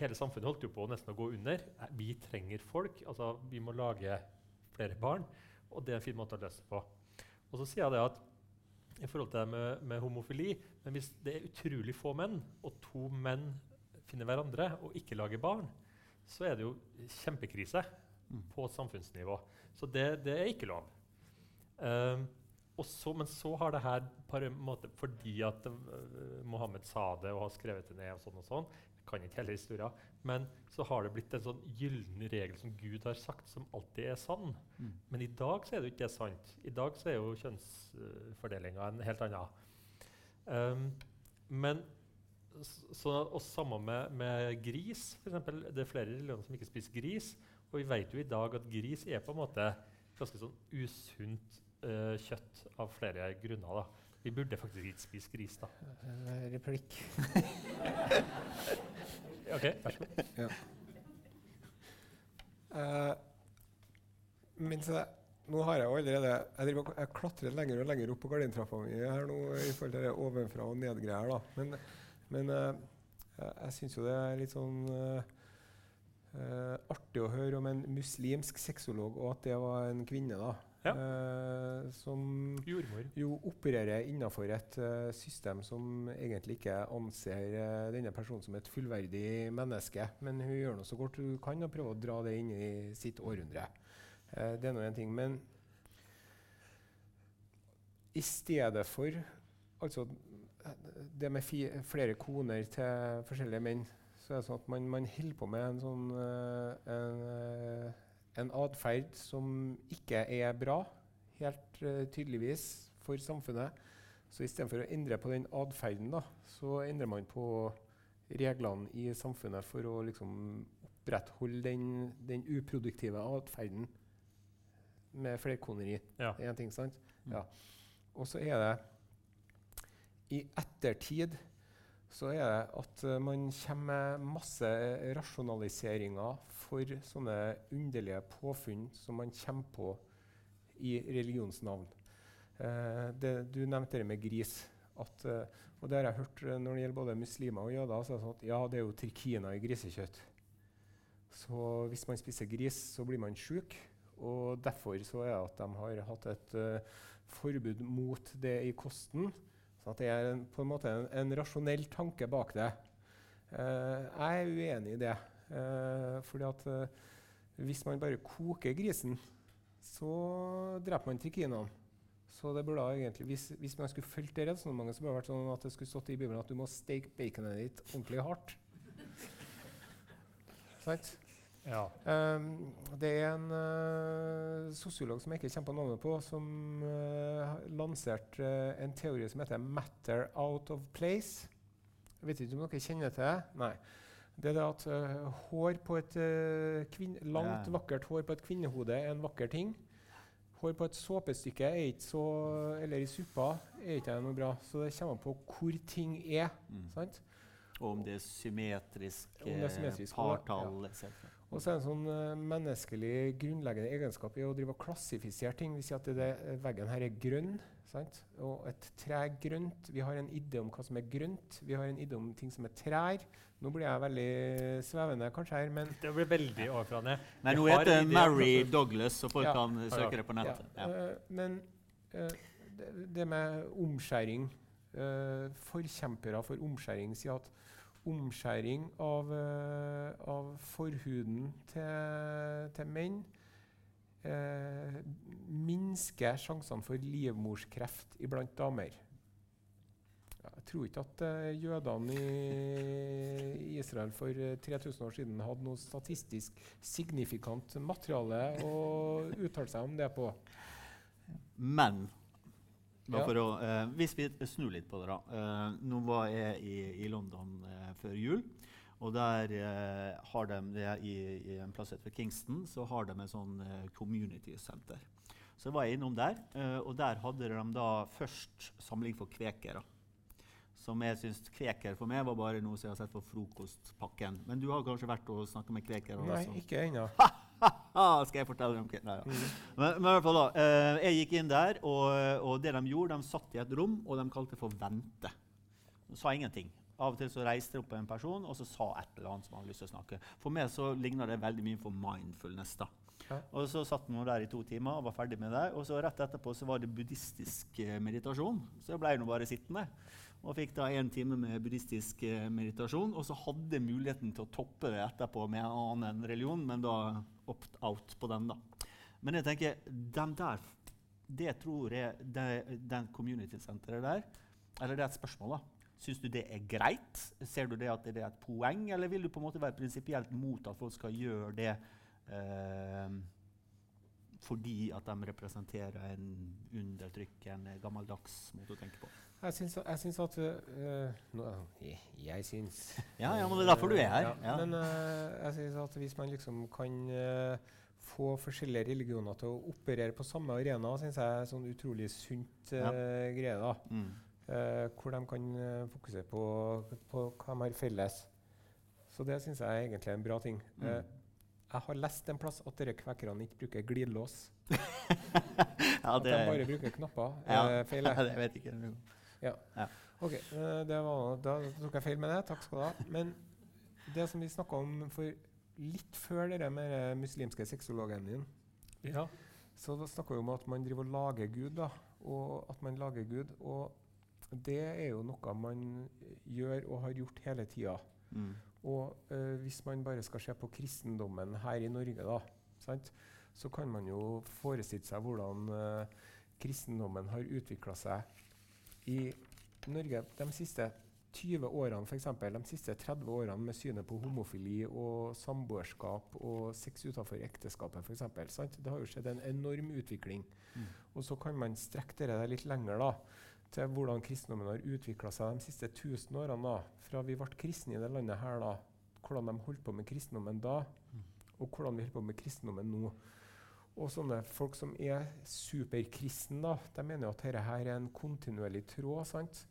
hele samfunnet holdt jo på nesten å gå under. Eh, Vi trenger folk. altså Vi må lage flere barn. Og det er en fin måte å løse det på. Og så sier jeg det at i forhold til det med, med homofili men Hvis det er utrolig få menn, og to menn finner hverandre og ikke lager barn, så er det jo kjempekrise Mm. på samfunnsnivå. Så det, det er ikke lov. Um, og så, men så har det her på en måte, fordi at uh, Mohammed sa det og har skrevet det ned, og sånn og sånn, kan ikke hele historien, men så har det blitt en sånn gyllen regel som Gud har sagt, som alltid er sann. Mm. Men i dag så er det jo ikke det sant. I dag så er jo kjønnsfordelinga en helt annen. Um, men så, og samme med, med gris. For eksempel, det er flere religioner som ikke spiser gris. Og vi vet jo i dag at gris er på en måte ganske sånn usunt uh, kjøtt av flere grunner. da. Vi burde faktisk ikke spise gris, da. Eh, replikk. Ok, vær så god. Eh, mens jeg, nå har jeg jo allerede Jeg, driver, jeg klatrer lenger og lenger opp på gardintrappa mi her nå i forhold til det ovenfra og ned-greier. da. Men, men uh, jeg, syns jo det er litt sånn uh, eh, artig å høre om en muslimsk sexolog, og at det var en kvinne, da. Ja. eh, som Jordmor. jo opererer innenfor et uh, system som egentlig ikke anser uh, denne personen som et fullverdig menneske. Men hun gjør noe så godt hun kan og prøver å dra det inn i sitt århundre. Eh, det er nå en ting. Men i stedet for altså, det med flere koner til forskjellige menn, så er det sånn at man, man holder på med en sånn uh, en, en atferd som ikke er bra, helt uh, tydeligvis, for samfunnet. Så istedenfor å endre på den atferden, så endrer man på reglene i samfunnet for å liksom opprettholde den, den uproduktive atferden med flerkoneri. Ja. Det er en ting, sant? Mm. Ja. Og så er det I ettertid så er det at eh, man kommer med masse rasjonaliseringer for sånne underlige påfunn som man kommer på i religionsnavn. Eh, det, du nevnte det med gris. At, eh, og det har jeg hørt eh, når det gjelder både muslimer og jøder. Så er det sånn at ja, det er jo trikiner i grisekjøtt. Så hvis man spiser gris, så blir man sjuk. Og derfor så er det at de har hatt et uh, forbud mot det i kosten. Så det er en, på en måte en, en rasjonell tanke bak det. Eh, jeg er uenig i det. Uh, fordi at eh, hvis man bare koker grisen, så dreper man trikinene. Så det burde egentlig, hvis, hvis man skulle fulgt det resonnementet, så burde det vært sånn at det skulle stått i Bibelen at du må steke baconet ditt ordentlig hardt. Sant? Ja. Um, det er en uh, sosiolog som jeg ikke kommer på navnet på, som uh, lanserte uh, en teori som heter 'matter out of place'. Jeg vet ikke om dere kjenner til det? Nei. Det er det at uh, hår på et uh, kvinn, langt, Ja. vakkert hår på et kvinnehode er en vakker ting. Hår på et såpestykke er ikke så, eller i suppa er ikke noe bra. Så det kommer an på hvor ting er. Mm. sant? Og om det er symmetrisk, Om det er symmetrisk, partall partall etc. Og så er det en sånn eh, menneskelig grunnleggende egenskap i å drive og klassifisere ting. Vi sier at det, det, veggen her er grønn, sant? og et tre er grønt. Vi har en idé om hva som er grønt. Vi har en idé om ting som er trær. Nå blir jeg veldig svevende kanskje her, men Det blir veldig overfra ned. Nei, nå heter det. Mary Douglas, så folk Ja. kan søke det på nettet. Ja, Ja. eh, men eh, det, det med omskjæring eh, Forkjempere for omskjæring sier at omskjæring av, eh, av forhuden til, til menn eh, minsker sjansene for livmorskreft iblant damer. Jeg tror ikke at eh, jødene i Israel for eh, 3000 år siden hadde noe statistisk signifikant materiale å uttale seg om det på. Men Ja. for å, eh, hvis vi snur litt på det, da. Eh, nå var jeg i, i London eh, før jul. Og der eh, har de det i, i en plass etter Kingston så har de en sånn eh, community center. Så jeg var innom der, eh, og der hadde de da først samling for kvekere. Som jeg syns Kveker for meg var bare noe som jeg har sett på frokostpakken. Men du har kanskje vært og snakka med kvekere? Nei, også? ikke ennå. Ah, skal jeg fortelle dem? Nei, ja. men, men i hvert fall da, eh, jeg gikk inn der, og, og det de gjorde, de satt i et rom, og de kalte det for vente. De sa ingenting. Av og til så reiste det opp en person og så sa et eller annet som han hadde lyst til å snakke. For meg så ligna det veldig mye for mindfulness. da. Ja. Og så satt vi der i to timer og var ferdig med det. Og så rett etterpå så var det buddhistisk eh, meditasjon. Så jeg ble nå bare sittende. Og fikk da en time med buddhistisk eh, meditasjon. Og så hadde muligheten til å toppe det etterpå med en annen religion, men da opt-out på den, da. Men jeg tenker, den der, det tror jeg, det, den community-senteret der, eller det er et spørsmål, da. Syns du det er greit? Ser du det at det er et poeng, eller vil du på en måte være prinsipielt mot at folk skal gjøre det eh, fordi at de representerer en undertrykkende, gammeldags måte å tenke på? Jeg syns, jeg syns at uh, nå, jeg, jeg syns Ja, ja, men det er derfor du er her. Ja, Ja. Men uh, jeg syns at hvis man liksom kan uh, få forskjellige religioner til å operere på samme arena, syns jeg er sånn utrolig sunt uh, Ja. greie. da. Mm. Eh, hvor de kan fokusere på, på hva de har felles. Så det syns jeg er egentlig en bra ting. Mm. Jeg har lest en plass at dere kvekkerne ikke bruker glidelås. Ja, At de bare bruker knapper. Ja. Eh, feil, jeg. det vet ikke jeg. Ok, eh, det var, da tok jeg feil med det. Takk skal du ha. Men det som vi snakka om for litt før det med den muslimske sexologen din, Ja. så da snakka vi om at man driver og lager Gud. da, og at man lager Gud, og det er jo noe man gjør og har gjort hele tida. Mm. Og eh, hvis man bare skal se på kristendommen her i Norge, da, sant, så kan man jo forestille seg hvordan eh, kristendommen har utvikla seg i Norge de siste 20 årene, f.eks. De siste 30 årene med synet på homofili og samboerskap og sex utenfor ekteskapet, eksempel. Det har jo skjedd en enorm utvikling. Mm. Og så kan man strekke det litt lenger da, til hvordan kristendommen har utvikla seg de siste 1000 årene. da, Fra vi ble kristne i det landet her, da, hvordan de holdt på med kristendommen da, og hvordan vi holder på med kristendommen nå. Og sånne folk som er superkristne, da, de mener jo at dette her er en kontinuerlig tråd. sant?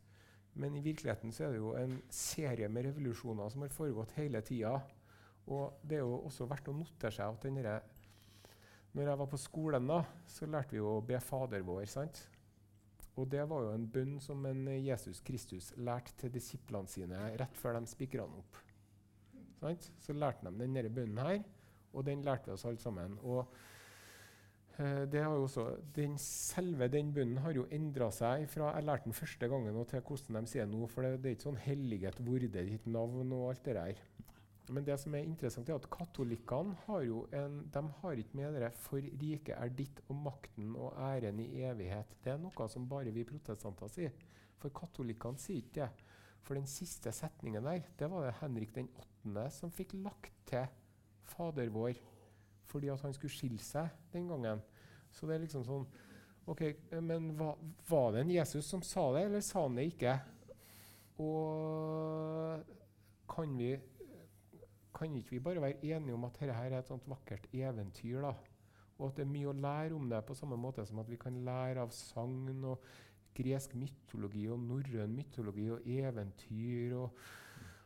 Men i virkeligheten så er det jo en serie med revolusjoner som har foregått hele tida. Og det er jo også verdt å notere seg at denne, når jeg var på skolen, da, så lærte vi å be Fader vår. sant? Og det var jo en bønn som en Jesus Kristus lærte til disiplene sine rett før de spikra den opp. Så lærte de denne bønnen her, og den lærte vi oss alle sammen. Og eh, også, den, selve den bønnen har jo endra seg fra jeg lærte den første gangen og til hvordan de sier nå. For det, det er ikke sånn hellighet, vorde ditt navn' og alt det der. Men det som er interessant, er at katolikkene har jo en, de har ikke med det 'for riket er ditt og makten og æren i evighet'. Det er noe som bare vi protestanter sier. For katolikkene sier ikke det. For den siste setningen der, det var det Henrik den 8. som fikk lagt til Fader vår fordi at han skulle skille seg den gangen. Så det er liksom sånn OK, men hva, var det en Jesus som sa det, eller sa han det ikke? Og kan vi kan ikke vi bare være enige om at dette er et sånt vakkert eventyr? da? Og at det er mye å lære om det, på samme måte som at vi kan lære av sagn og gresk mytologi og norrøn mytologi og eventyr og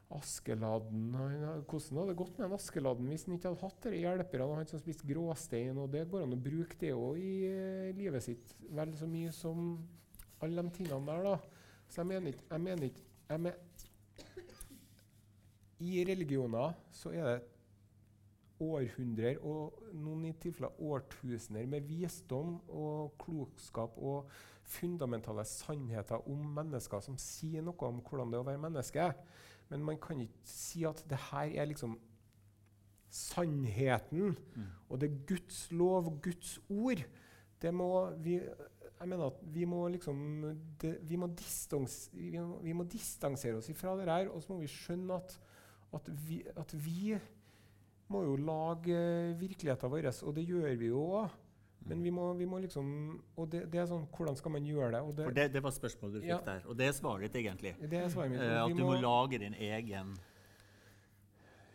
Askeladden Hvordan hadde det gått med en Askeladden hvis han ikke hadde hatt disse hjelperne? og Han som spiste gråstein, og det går an å bruke det òg i eh, livet sitt vel så mye som alle de tingene der. da. Så jeg mener ikke jeg mener jeg men, I religioner så er det århundrer og noen i tilfeller årtusener med visdom og klokskap og fundamentale sannheter om mennesker som sier noe om hvordan det er å være menneske. Men man kan ikke si at det her er liksom sannheten, og det er Guds lov Guds ord. Det må vi jeg mener at vi må liksom det, vi, må distans, vi, må, vi må distansere oss ifra det her, og så må vi skjønne at, at, vi, at vi må jo lage virkeligheten vår, og det gjør vi jo òg. Men vi må, vi må liksom Og det, det er sånn Hvordan skal man gjøre det? Og det, For det, det var spørsmålet du fikk Ja. der, og det er svaret ditt, egentlig. det er svaret mitt. Eh, at du må lage din egen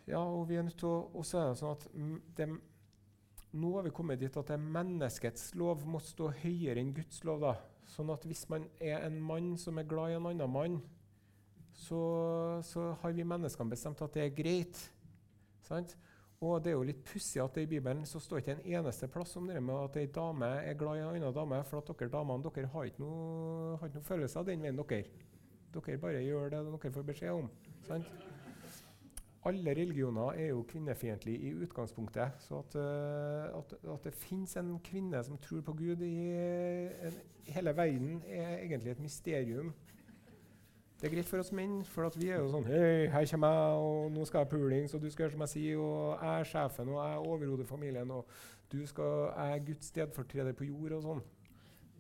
Ja, og vi er nødt til å Og så er det sånn at det, nå har vi kommet dit at det er menneskets lov må stå høyere enn Guds lov. da. Sånn at hvis man er en mann som er glad i en annen mann, så, så har vi menneskene bestemt at det er greit. Sant? Og det er jo litt pussig at i Bibelen så står ikke en eneste plass om det med at ei dame er glad i en annen dame. For at dere damene dere har ikke noe, har ikke noe følelse av den veien, dere. Dere bare gjør det dere får beskjed om. Sant? Alle religioner er jo kvinnefiendtlige i utgangspunktet. Så at, eh, at, at det fins en kvinne som tror på Gud i en, hele verden, er egentlig et mysterium. Det er greit for oss menn, for at vi er jo sånn Hei, her kommer jeg, og nå skal jeg pulings, og du skal gjøre som jeg sier, og jeg er sjefen, og jeg er overhodet familien, og du skal, jeg er Guds stedfortreder på jord, og sånn.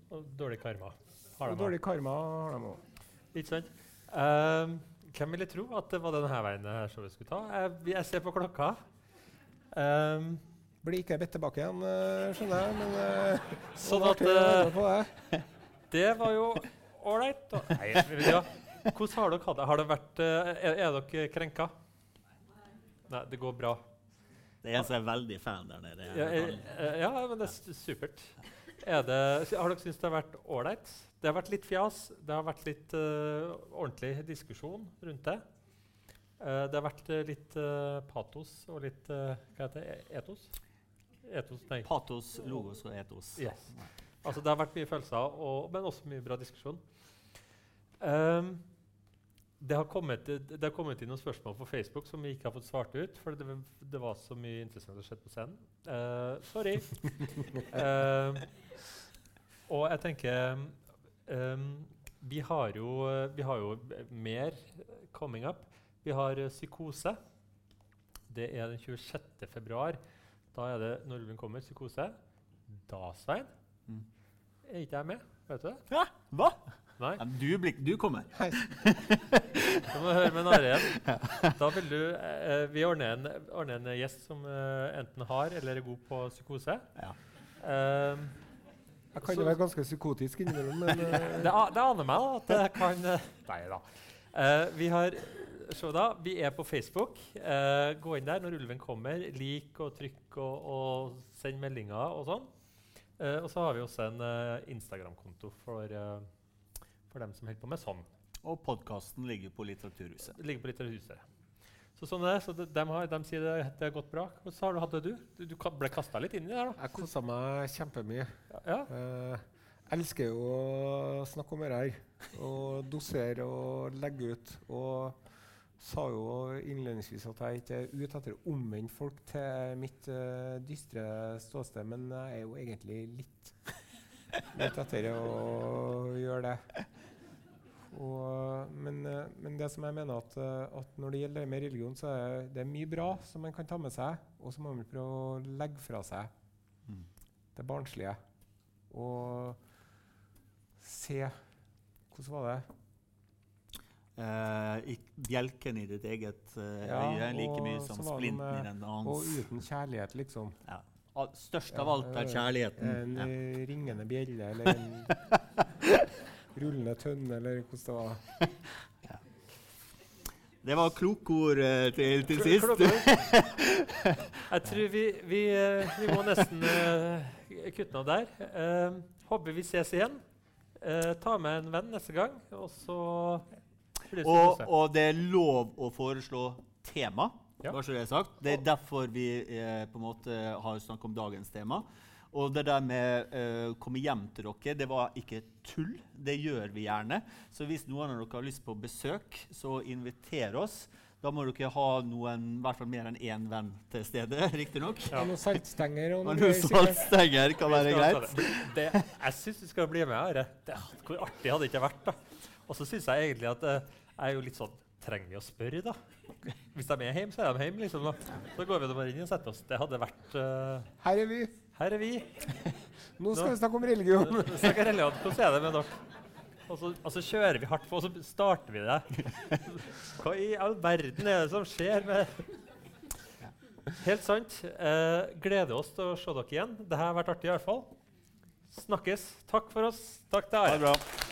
Og dårlig karma. Har de dårlig karma har de òg. Ikke sant? Um, hvem ville tro at det var denne veien her showet skulle ta? Jeg, jeg ser på klokka. Um, Blir ikke bedt tilbake igjen, eh, skjønner jeg, men eh, sånn at eh, det. Det var jo ålreit. ja. Hvordan har dere hatt det? Har det vært, eh, er, er dere krenka? Nei, det går bra. Det er en som er veldig fan der nede. Ja, eh, eh, ja men det er supert. Er det, har dere syntes det har vært ålreit? Det har vært litt fjas. Det har vært litt uh, ordentlig diskusjon rundt det. Uh, det har vært litt uh, patos og litt Hva heter det? E- Etos? Etos, nei. Patos, logos og etos. Yes. Altså, det har vært mye følelser, og, men også mye bra diskusjon. Ehm, det, har kommet, det, det har kommet inn noen spørsmål på Facebook som vi ikke har fått svart ut. For det, det var så mye interessant som skjedde på scenen. Uh, sorry. uh, og jeg tenker um, vi, har jo, vi har jo mer coming up. Vi har psykose. Det er den 26. februar. Da er det når ulven kommer, psykose. Da, Svein, Mm. er ikke jeg med. Vet du det? Hæ? hva? Nei. Ja, du, blir, du kommer. Du må høre med Nare igjen. Da vil du, eh, vi ordner en, ordner en gjest som eh, enten har eller er god på psykose. Ja. Um, Jeg kan jo være ganske psykotisk innimellom, men uh, det, det aner meg da, at jeg kan eh, Nei da. Uh, vi har Se da, vi er på Facebook. Uh, gå inn der når ulven kommer. Lik og trykk og, og send meldinger og sånn. Eh, og så har vi også en Instagram-konto for, for dem som holder på med sånn. Og podkasten ligger på Litteraturhuset. Det ligger på Litteraturhuset. Så sånn er det. Så de, dem har, de sier det, det har gått bra. Hvordan har du hatt det, du? Du, du ble kasta litt inn i det her, da. jeg kosa meg kjempemye. Ja. Uh, elsker jo å snakke om det her. Og dosere og legge ut. Og sa jo innledningsvis at jeg ikke er ute etter å omvende folk til mitt uh, dystre ståsted, men jeg er jo egentlig litt ute etter å gjøre det. Og, men, eh, men det som jeg mener at, eh, at når det gjelder det med religion, så er det mye bra som man kan ta med seg, og så må man prøve å legge fra seg Mm. det barnslige. Og se Hvordan var det? Uh, i bjelken i ditt eget uh, Ja, øye like mye som splinten i den annens. Og uten kjærlighet, liksom. Ja. Størst av alt er kjærligheten. En Ja. ringende bjelle eller en rullende tønne, eller hvordan det var. Det var klokord uh, til, til sist. Jeg tror vi, vi, uh, vi må nesten uh, kutte av der. Uh, håper vi ses igjen. Eh, ta med en venn neste gang, og så Og, og det er lov å foreslå tema. Ja. Bare så det er sagt. Det er derfor vi eh, på en måte har snakket om dagens tema. Og det der med å komme hjem til dere, det var ikke tull. Det gjør vi gjerne. Så hvis noen av dere har lyst på besøk, så inviter oss. Da må dere ha noen, i hvert fall mer enn én venn til stede, riktignok. Ja. Og noen saltstenger og noen saltstenger kan være greit. det. Det, jeg syns du skal bli med, Her. Hvor artig hadde det ikke vært? da? Og så syns jeg egentlig at eh, jeg er jo litt sånn Trenger vi å spørre, da? Hvis de er hjemme, så er de hjemme. liksom. da. Så går vi da bare inn og setter oss. Det hadde vært uh, Her er vi. Her er vi. Nå skal vi snakke om religion. Snakker religion. Hvordan er det med dere? Og så, og så kjører vi hardt på, og så starter vi det. Hva i all verden er det som skjer med Helt sant. Eh, gleder oss til å se dere igjen. Dette har vært artig i hvert fall. Snakkes. Takk for oss. Takk til Ha Are. det bra.